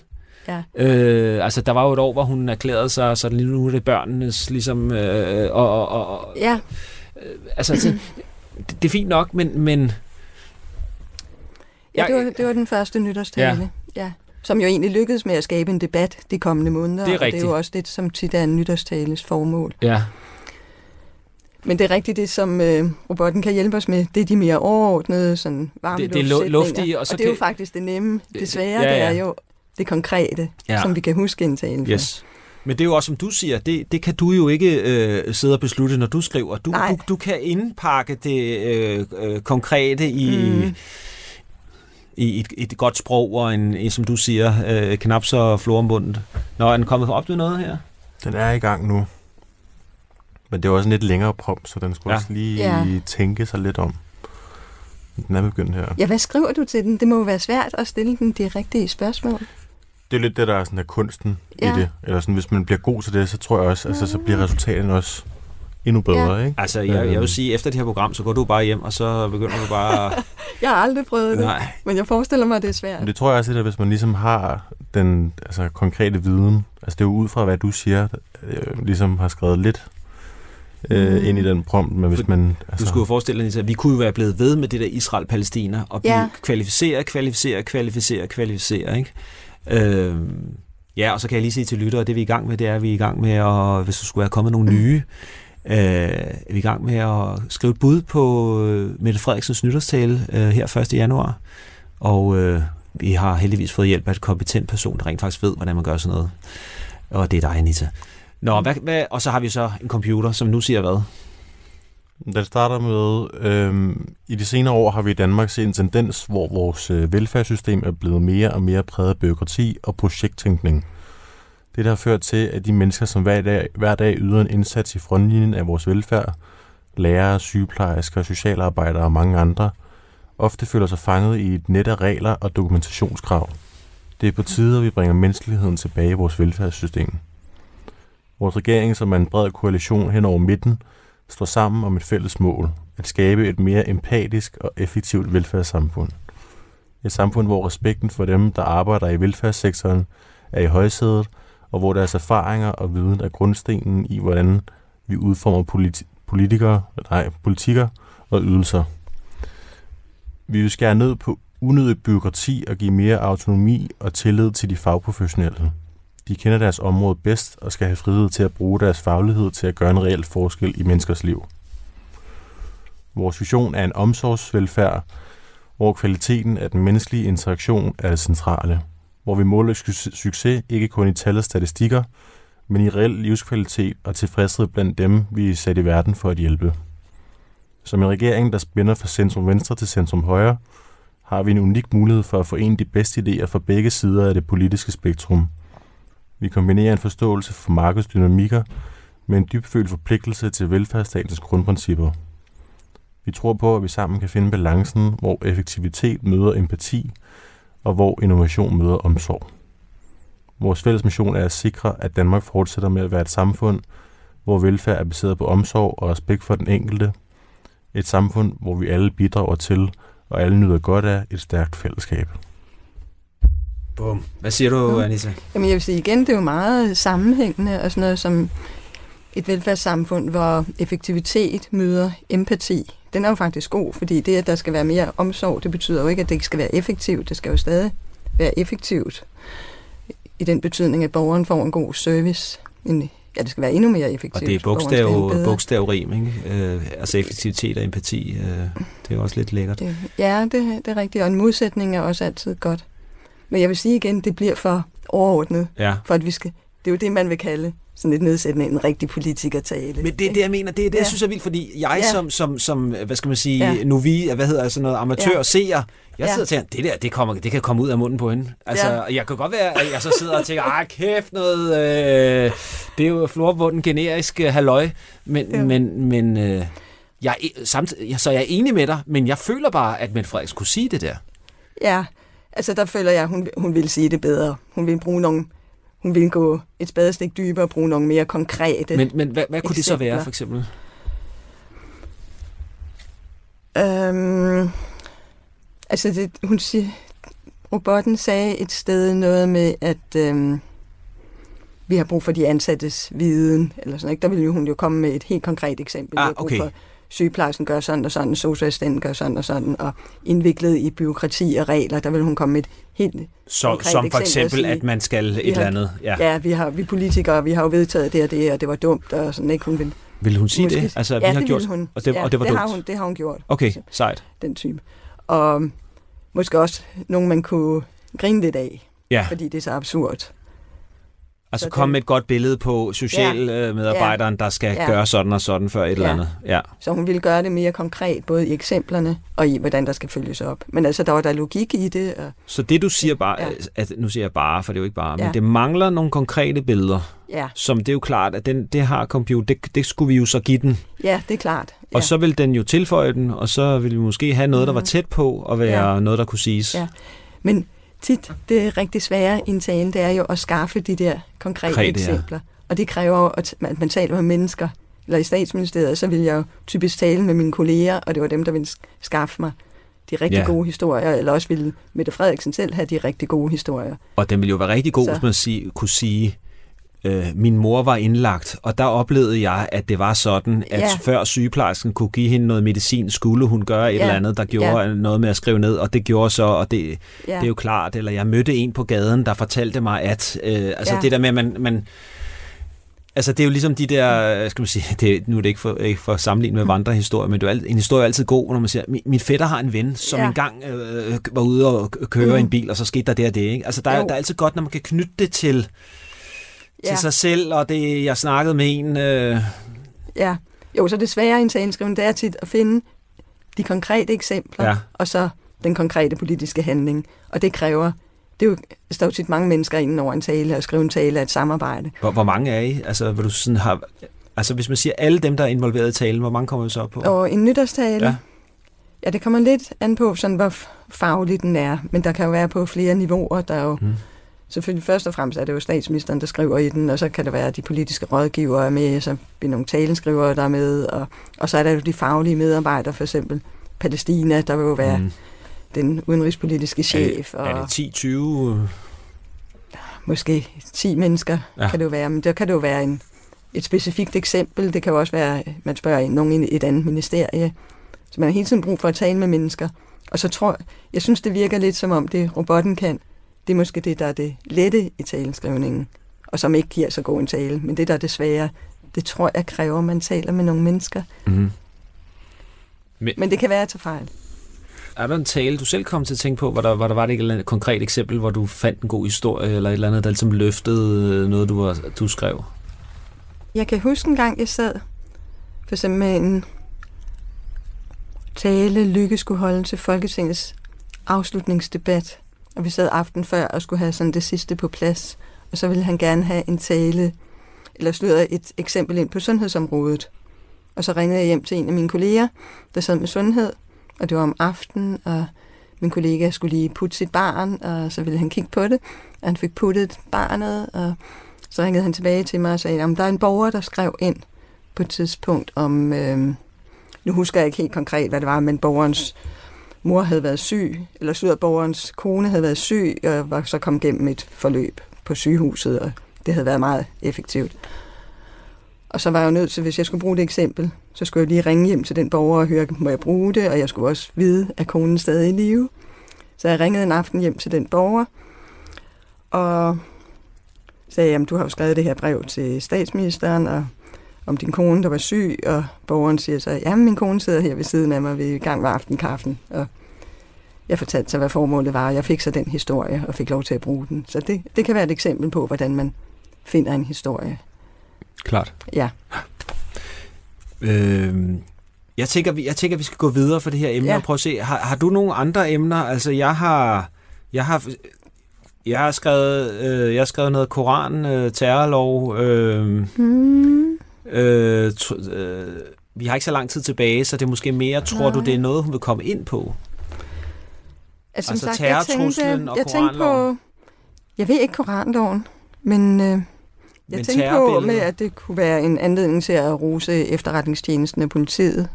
Ja. Øh, altså, der var jo et år, hvor hun erklærede sig, så lige nu er det børnenes, ligesom, øh, og, og, og,
ja.
Øh, altså, altså det, det er fint nok, men... men
ja, det var, det var den første nytårstale. Ja. ja. Som jo egentlig lykkedes med at skabe en debat de kommende måneder.
Det er rigtigt.
Og det er jo også det, som tit er en nytårstales formål.
Ja.
Men det er rigtigt, det som øh, robotten kan hjælpe os med, det er de mere overordnede, sådan varme
det, det er luftige.
Og, så og det er jo faktisk det nemme. Det svære, ja, ja. det er jo det konkrete, ja. som vi kan huske indtalen for.
Yes. Men det er jo også, som du siger, det, det kan du jo ikke øh, sidde og beslutte, når du skriver. Du, du, du kan indpakke det øh, øh, konkrete i... Mm i et, et godt sprog og en, en som du siger, øh, knap så florumbundet. Nå, er den kommet op med noget her?
Den er i gang nu. Men det er også en lidt længere prompt, så den skulle ja. også lige ja. tænke sig lidt om. Den er begyndt her.
Ja, hvad skriver du til den? Det må jo være svært at stille den de rigtige spørgsmål.
Det er lidt det, der er sådan der kunsten ja. i det. Eller sådan, hvis man bliver god til det, så tror jeg også, altså, så bliver resultatet også endnu bedre, ja. ikke?
Altså, jeg, jeg vil øhm. sige, efter det her program, så går du bare hjem, og så begynder du bare...
jeg har aldrig prøvet det, Nej. men jeg forestiller mig, at det er svært.
Men det tror jeg også, at hvis man ligesom har den altså, konkrete viden, altså det er jo ud fra, hvad du siger, øh, ligesom har skrevet lidt øh, ind i den prompt, men hvis man...
Altså... Du skulle jo forestille dig, at vi kunne jo være blevet ved med det der Israel-Palæstina, og blive ja. kvalificere, kvalificere, kvalificere, kvalificere, ikke? Øh, ja, og så kan jeg lige sige til lyttere, at det vi er i gang med, det er, at vi er i gang med, at hvis der skulle være kommet nogle nye, øh, er vi i gang med at skrive et bud på øh, Mette Frederiksens nytårstale øh, her 1. januar, og øh, vi har heldigvis fået hjælp af et kompetent person, der rent faktisk ved, hvordan man gør sådan noget. Og det er dig, Anita. Nå, hvad, hvad, og så har vi så en computer, som nu siger hvad?
Den starter med, øhm, i de senere år har vi i Danmark set en tendens, hvor vores øh, velfærdssystem er blevet mere og mere præget af byråkrati og projekttænkning. Det der har ført til, at de mennesker, som hver dag, hver dag yder en indsats i frontlinjen af vores velfærd, lærere, sygeplejersker, socialarbejdere og mange andre, ofte føler sig fanget i et net af regler og dokumentationskrav. Det er på tide, at vi bringer menneskeligheden tilbage i vores velfærdssystem. Vores regering, som er en bred koalition hen over midten, står sammen om et fælles mål, at skabe et mere empatisk og effektivt velfærdssamfund. Et samfund, hvor respekten for dem, der arbejder i velfærdssektoren, er i højsædet, og hvor deres erfaringer og viden er grundstenen i, hvordan vi udformer politi- politikere, nej, politikker og ydelser. Vi vil skære ned på unødigt byråkrati og give mere autonomi og tillid til de fagprofessionelle. De kender deres område bedst og skal have frihed til at bruge deres faglighed til at gøre en reel forskel i menneskers liv. Vores vision er en omsorgsvelfærd, hvor kvaliteten af den menneskelige interaktion er det centrale. Hvor vi måler succes ikke kun i tal og statistikker, men i reel livskvalitet og tilfredshed blandt dem, vi er sat i verden for at hjælpe. Som en regering, der spænder fra centrum venstre til centrum højre, har vi en unik mulighed for at forene de bedste idéer fra begge sider af det politiske spektrum – vi kombinerer en forståelse for markedsdynamikker med en dybfølt forpligtelse til velfærdsstatens grundprincipper. Vi tror på, at vi sammen kan finde balancen, hvor effektivitet møder empati, og hvor innovation møder omsorg. Vores fælles mission er at sikre, at Danmark fortsætter med at være et samfund, hvor velfærd er baseret på omsorg og respekt for den enkelte. Et samfund, hvor vi alle bidrager til, og alle nyder godt af et stærkt fællesskab.
Bum. Hvad siger du, ja. Anissa?
Jamen jeg vil sige igen, det er jo meget sammenhængende og sådan noget som et velfærdssamfund, hvor effektivitet møder empati. Den er jo faktisk god, fordi det, at der skal være mere omsorg, det betyder jo ikke, at det ikke skal være effektivt. Det skal jo stadig være effektivt i den betydning, at borgeren får en god service. En, ja, det skal være endnu mere effektivt.
Og det er bogstav, bogstavrim, ikke? Øh, altså effektivitet og empati, øh, det er også lidt lækkert.
Det, ja, det, det er rigtigt, og en modsætning er også altid godt. Men jeg vil sige igen, det bliver for overordnet,
ja.
for at vi skal... Det er jo det, man vil kalde sådan lidt nedsættende en rigtig politikertale.
Men det er det, jeg mener. Det er det, ja. jeg synes er vildt, fordi jeg ja. som, som, som, hvad skal man sige, ja. nu vi, hvad hedder sådan noget, amatør ja. seer, jeg sidder ja. og tænker, det der, det, kommer, det kan komme ud af munden på hende. Altså, ja. jeg kan godt være, at jeg så sidder og tænker, ah, kæft noget, øh, det er jo florbunden generisk øh, halløj, men, ja. men, men øh, jeg, samtidig, så jeg er enig med dig, men jeg føler bare, at Mette Frederiksen kunne sige det der.
Ja, Altså, der føler jeg, hun, hun vil sige det bedre. Hun vil bruge nogle hun vil gå et spadestik dybere og bruge nogle mere konkrete
Men, men hvad, hvad kunne det så være, for eksempel?
Øhm, altså, det, hun siger, robotten sagde et sted noget med, at øhm, vi har brug for de ansattes viden, eller sådan, ikke? Der ville hun jo komme med et helt konkret eksempel.
Ah, okay.
for sygeplejersken gør sådan og sådan, socialassistenten gør sådan og sådan, og indviklet i byråkrati og regler, der vil hun komme med et helt...
Så, som for
eksempel sige,
at man skal et
vi
eller
har-
andet. Ja.
Ja, vi, har, vi politikere, vi har jo vedtaget det og det, og det var dumt, og sådan ikke. Hun vil,
Vil hun sige
Måske-
det? Altså, vi
ja,
har
det
gjort...
hun.
og det-
ja,
og det var dumt.
Har hun, det har hun gjort.
Okay, sejt.
den type. Og måske også nogen, man kunne grine lidt af,
Ja,
fordi det er så absurd.
Altså
så
kom med et godt billede på socialmedarbejderen, der skal
Ja.
gøre sådan og sådan for et eller
Ja.
andet. Ja.
Så hun ville gøre det mere konkret, både i eksemplerne og i, hvordan der skal følges op. Men altså, der var der logik i det. Og,
Så det du siger bare,
Ja.
at, nu siger jeg bare, for det er jo ikke bare, men
Ja.
det mangler nogle konkrete billeder,
ja,
som det er jo klart, at den, det har computer, det, det skulle vi jo så give den.
ja, det er klart. Ja.
Og så vil den jo tilføje den, og så vil vi måske have noget, der var
Mhm.
tæt på, at være
Ja.
noget, der kunne siges.
Ja. Men tit, det er rigtig svære i en tale, det er jo at skaffe de der konkrete
ja.
eksempler. Og det kræver jo, at man, taler med mennesker. Eller i statsministeriet, så vil jeg jo typisk tale med mine kolleger, og det var dem, der ville skaffe mig de rigtig
ja.
gode historier, eller også ville Mette Frederiksen selv have de rigtig gode historier.
Og den ville jo være rigtig god,
Så.
hvis man sige, kunne sige, øh, min mor var indlagt, og der oplevede jeg, at det var sådan, at
Ja.
før sygeplejersken kunne give hende noget medicin, skulle hun gøre et
Ja.
eller andet, der gjorde
Ja.
noget med at skrive ned, og det gjorde så, og det,
Ja,
det er jo klart, eller jeg mødte en på gaden, der fortalte mig, at, øh, altså
Ja.
det der med, at man, man Altså, det er jo ligesom de der, skal man sige, det, nu er det ikke for, ikke for at sammenligne med vandrehistorier, men det er en historie er altid god, når man siger, min, min fætter har en ven, som ja. Engang øh, var ude og køre mm. En bil, og så skete der det og det, ikke? Altså, der, er, der er altid godt, når man kan knytte det til,
ja,
til sig selv, og det, jeg snakkede med en, øh,
ja. Jo, så det svære i en taleskrivning, det er tit at finde de konkrete eksempler,
Ja.
og så den konkrete politiske handling. Og det kræver, det er jo, der står jo tit mange mennesker inden over en tale, og skrive en tale af et samarbejde.
hvor, hvor mange er I? Altså, hvor du sådan har, altså, hvis man siger alle dem, der er involveret i talen, hvor mange kommer vi så op på?
Og en nytårstale,
Ja.
ja. det kommer lidt an på, sådan, hvor faglig den er, men der kan jo være på flere niveauer. Der er jo,
Mm.
Selvfølgelig først og fremmest er det jo statsministeren, der skriver i den, og så kan det være, at de politiske rådgivere er med, så er nogle talenskrivere, der er med, og, og så er der jo de faglige medarbejdere, for eksempel Palæstina, der vil jo være mm. Den udenrigspolitiske chef,
er
og
det 10-20?
måske 10 mennesker
Ja.
kan det jo være, men der kan det jo være en, et specifikt eksempel. Det kan jo også være, man spørger en- nogen i et andet ministerie. Så man har hele tiden brug for at tale med mennesker. Og så tror jeg, jeg synes, det virker lidt som om det, robotten kan. Det er måske det, der er det lette i taleskrivningen, og som ikke giver så god en tale. Men det, der er det svære, det tror jeg kræver, at man taler med nogle mennesker.
Mm.
Men det kan være at tage fejl.
Er der en tale, du selv kom til at tænke på, hvor der, hvor der var et eller andet konkret eksempel, hvor du fandt en god historie, eller et eller andet, der ligesom løftede øh, noget, du, var, du skrev?
Jeg kan huske en gang, jeg sad for eksempel med en tale, Lykke skulle holde til Folketingets afslutningsdebat. Og vi sad aften før og skulle have sådan det sidste på plads. Og så ville han gerne have en tale, eller sløre et eksempel ind på sundhedsområdet. Og så ringede jeg hjem til en af mine kolleger, der sad med sundhed, og det var om aftenen, og min kollega skulle lige putte sit barn, og så ville han kigge på det, og han fik puttet barnet, og så ringede han tilbage til mig og sagde, om der er en borger, der skrev ind på et tidspunkt om, øh, nu husker jeg ikke helt konkret, hvad det var, men borgerens mor havde været syg, eller syderborgerens kone havde været syg, og var så kom gennem et forløb på sygehuset, og det havde været meget effektivt. Og så var jeg jo nødt til, hvis jeg skulle bruge det eksempel, så skulle jeg lige ringe hjem til den borger og høre, må jeg bruge det, og jeg skulle også vide, at konen stadig i live. Så jeg ringede en aften hjem til den borger, og sagde, jamen du har jo skrevet det her brev til statsministeren, og om din kone, der var syg, og borgeren siger så, ja, min kone sidder her ved siden af mig, vi i gang med aftenkaffen, og jeg fortalte så, hvad formålet var, og jeg fik så den historie, og fik lov til at bruge den. Så det, det kan være et eksempel på, hvordan man finder en historie.
Klart.
Ja.
Øh, jeg, tænker, vi- jeg tænker, vi skal gå videre for det her emne. Ja. og prøve at se. Har, har du nogle andre emner? Altså, jeg har... Jeg har jeg har skrevet, øh, jeg har skrevet noget koran, øh, terrorlov. Øh,
Hmm.
Øh, øh, vi har ikke så lang tid tilbage, så det er måske mere, tror
Nej.
du, det er noget, hun vil komme ind på?
Altså,
Altså
sagt, jeg tænkte,
og
jeg tænkte på, jeg ved ikke koranloven, men øh, jeg
Men
tænkte på med, at det kunne være en anledning til at rose efterretningstjenesten af politiet.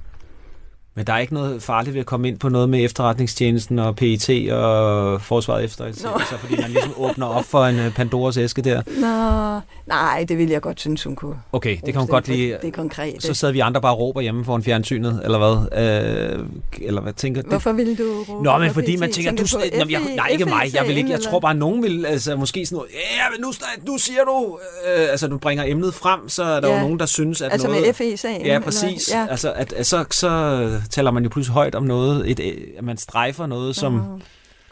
Men der er ikke noget farligt ved at komme ind på noget med efterretningstjenesten og PET og Forsvaret efterretningstjenester, fordi man ligesom åbner op for en øh, Pandoras æske der.
Nå, nej, det vil jeg godt synes, hun kunne.
Okay, det kan hun godt lide.
Det er konkret.
Så sidder vi andre bare og råber hjemme foran fjernsynet, eller hvad? Øh, eller hvad tænker du?
Hvorfor vil du råbe
Nå, men fordi man tænker, du, du, jeg, nej, ikke mig, jeg vil ikke, jeg tror bare, at nogen vil, altså måske sådan noget, ja, men nu, nu siger du, øh, altså du bringer emnet frem, så er der ja. jo nogen, der synes, at
altså
noget...
Altså med FE-sagen?
Ja, præcis. Ja. Altså, at, så, så taler man jo pludselig højt om noget, et, at man strejfer noget, som...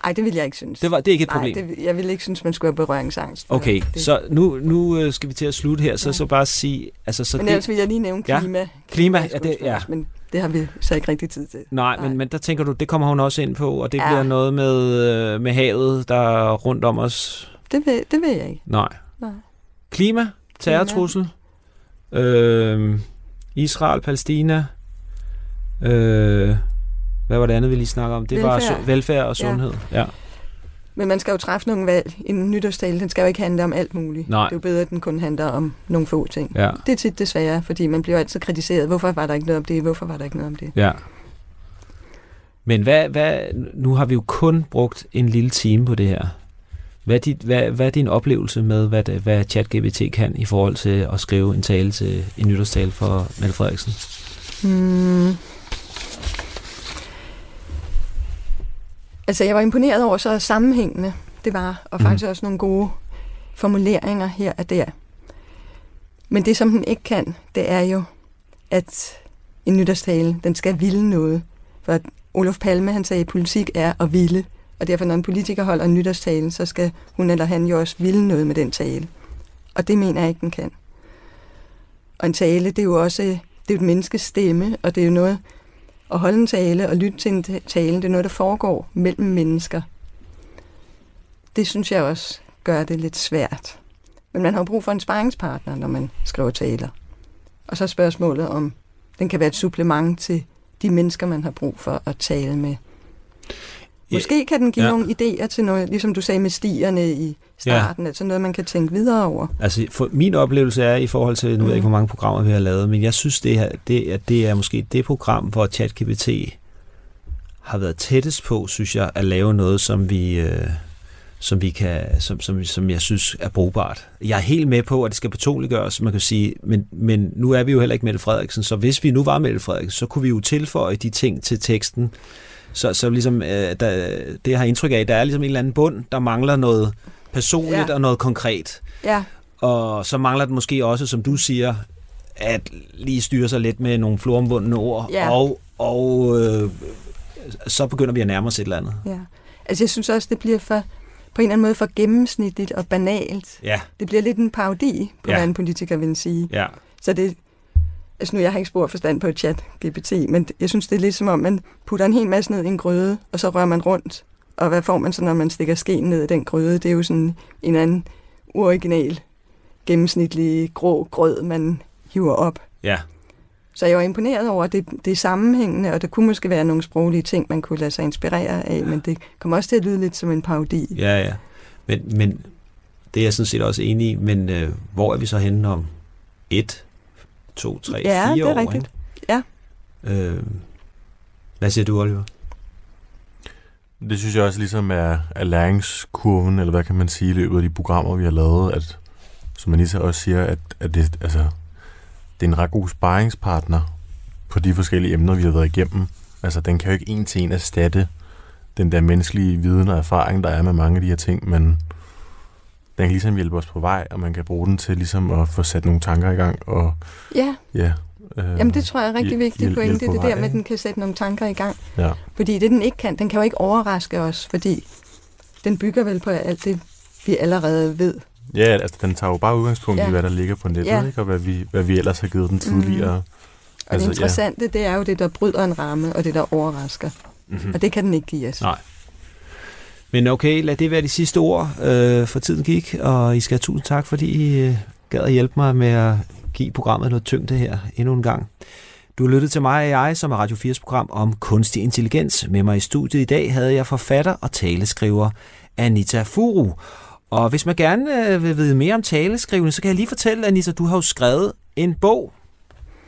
Nej, det vil jeg ikke synes.
Det, var, det er ikke et problem?
Nej, jeg vil ikke synes, man skulle have berøringsangst.
Okay, det. så nu, nu øh, skal vi til at slutte her, så, ja. så bare sige... Altså, så
men ellers vil jeg lige nævne klima.
Ja, klima, ja, det, ja.
Men det har vi så ikke rigtig tid til.
Nej, Nej. Men, men der tænker du, det kommer hun også ind på, og det ja. bliver noget med, øh, med havet, der er rundt om os.
Det vil, det vil jeg ikke.
Nej. Nej. Klima, terrortrussel, øh, Israel, Palæstina, øh, hvad var det andet, vi lige snakker om? Det velfærd. var so- velfærd og sundhed. Ja. ja.
Men man skal jo træffe nogle valg. En nytårstale, den skal jo ikke handle om alt muligt.
Nej.
Det er jo bedre, at den kun handler om nogle få ting.
Ja.
Det er tit desværre, fordi man bliver altid kritiseret. Hvorfor var der ikke noget om det? Hvorfor var der ikke noget om det?
Ja. Men hvad, hvad, nu har vi jo kun brugt en lille time på det her. Hvad er, dit, hvad, hvad er din oplevelse med, hvad, hvad ChatGPT kan i forhold til at skrive en tale til en nytårstale for Mette Frederiksen?
Hmm. Altså, jeg var imponeret over så sammenhængende det var, og mm. faktisk også nogle gode formuleringer her og der. Men det, som den ikke kan, det er jo, at en nytårstale, den skal ville noget. For Olof Palme, han sagde, at politik er at ville. Og derfor, når en politiker holder en nytårstale, så skal hun eller han jo også ville noget med den tale. Og det mener jeg ikke, den kan. Og en tale, det er jo også det er jo et menneskes stemme, og det er jo noget, at holde en tale og lytte til en tale, det er noget, der foregår mellem mennesker. Det synes jeg også gør det lidt svært. Men man har jo brug for en sparringspartner, når man skriver taler. Og så spørgsmålet om, den kan være et supplement til de mennesker, man har brug for at tale med. Måske kan den give ja. nogle idéer til noget, ligesom du sagde med stierne i starten, ja. altså noget, man kan tænke videre over.
Altså, for min oplevelse er i forhold til, nu mm. ved jeg ikke, hvor mange programmer vi har lavet, men jeg synes, det, her, det, er, det er måske det program, hvor ChatGPT har været tættest på, synes jeg, at lave noget, som vi... Øh, som, vi kan, som, som, som jeg synes er brugbart. Jeg er helt med på, at det skal betoniggøres, man kan sige, men, men nu er vi jo heller ikke Mette Frederiksen, så hvis vi nu var Mette Frederiksen, så kunne vi jo tilføje de ting til teksten, så, så ligesom, øh, der, det jeg har indtryk af, der er ligesom en eller anden bund, der mangler noget personligt ja. og noget konkret.
Ja.
Og så mangler det måske også, som du siger, at lige styre sig lidt med nogle floromvundne ord, ja. og, og øh, så begynder vi at nærme os et eller andet.
Ja. Altså jeg synes også, det bliver for, på en eller anden måde for gennemsnitligt og banalt.
Ja.
Det bliver lidt en parodi, på ja. hvad en politiker vil sige.
Ja.
Så det, Altså nu, jeg har ikke spor forstand på chat GPT, men jeg synes, det er lidt som om, man putter en hel masse ned i en gryde, og så rører man rundt. Og hvad får man så, når man stikker skeen ned i den gryde? Det er jo sådan en anden original, gennemsnitlig grå grød, man hiver op.
Ja.
Så jeg var imponeret over, at det, det er sammenhængende, og der kunne måske være nogle sproglige ting, man kunne lade sig inspirere af, men det kommer også til at lyde lidt som en parodi.
Ja, ja. Men, men det er jeg sådan set også enig i, men øh, hvor er vi så henne om et, to, tre,
ja,
fire
det er
år.
Rigtigt. Ja.
Øh, hvad siger du, Oliver?
Det synes jeg også ligesom er, er læringskurven, eller hvad kan man sige, i løbet af de programmer, vi har lavet, at som Anissa også siger, at, at det, altså, det er en ret god sparringspartner på de forskellige emner, vi har været igennem. Altså, den kan jo ikke en til en erstatte den der menneskelige viden og erfaring, der er med mange af de her ting, men den kan ligesom hjælpe os på vej, og man kan bruge den til ligesom at få sat nogle tanker i gang. Og,
ja.
ja
øh, Jamen det tror jeg er rigtig vigtigt pointe, det, det der med, at den kan sætte nogle tanker i gang.
Ja.
Fordi det den ikke kan, den kan jo ikke overraske os, fordi den bygger vel på alt det, vi allerede ved.
Ja, altså den tager jo bare udgangspunkt ja. i, hvad der ligger på nettet, ja. ikke? og hvad vi, hvad vi ellers har givet den tidligere. Mm.
Og altså, det interessante, ja. det er jo det, der bryder en ramme, og det, der overrasker. Mm-hmm. Og det kan den ikke give os.
Nej. Men okay, lad det være de sidste ord, øh, for tiden gik, og I skal have tusind tak, fordi I øh, gad at hjælpe mig med at give programmet noget tyngde her endnu en gang. Du lyttet til mig og jeg, som er Radio 4's program om kunstig intelligens. Med mig i studiet i dag havde jeg forfatter og taleskriver Anita Furu. Og hvis man gerne øh, vil vide mere om taleskrivende, så kan jeg lige fortælle, Anita, du har jo skrevet en bog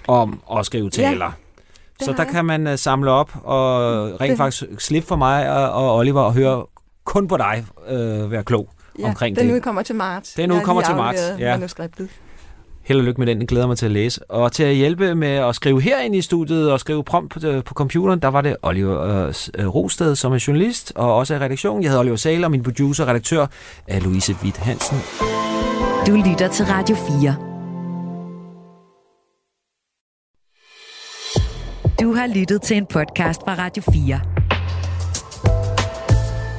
om at skrive taler. Ja. så der jeg. kan man uh, samle op og rent det. faktisk slippe for mig og, og Oliver og høre kun på dig uh, være klog ja, omkring
den
det.
Den udkommer til marts.
Den udkommer til marts, ja.
manuskriptet.
Held og lykke med den, den glæder mig til at læse. Og til at hjælpe med at skrive herinde i studiet og skrive prompt på, på computeren, der var det Oliver øh, Rosted, som er journalist og også er redaktion. Jeg hedder Oliver Sale, og min producer og redaktør er Louise Witt Hansen.
Du lytter til Radio 4. Du har lyttet til en podcast fra Radio 4.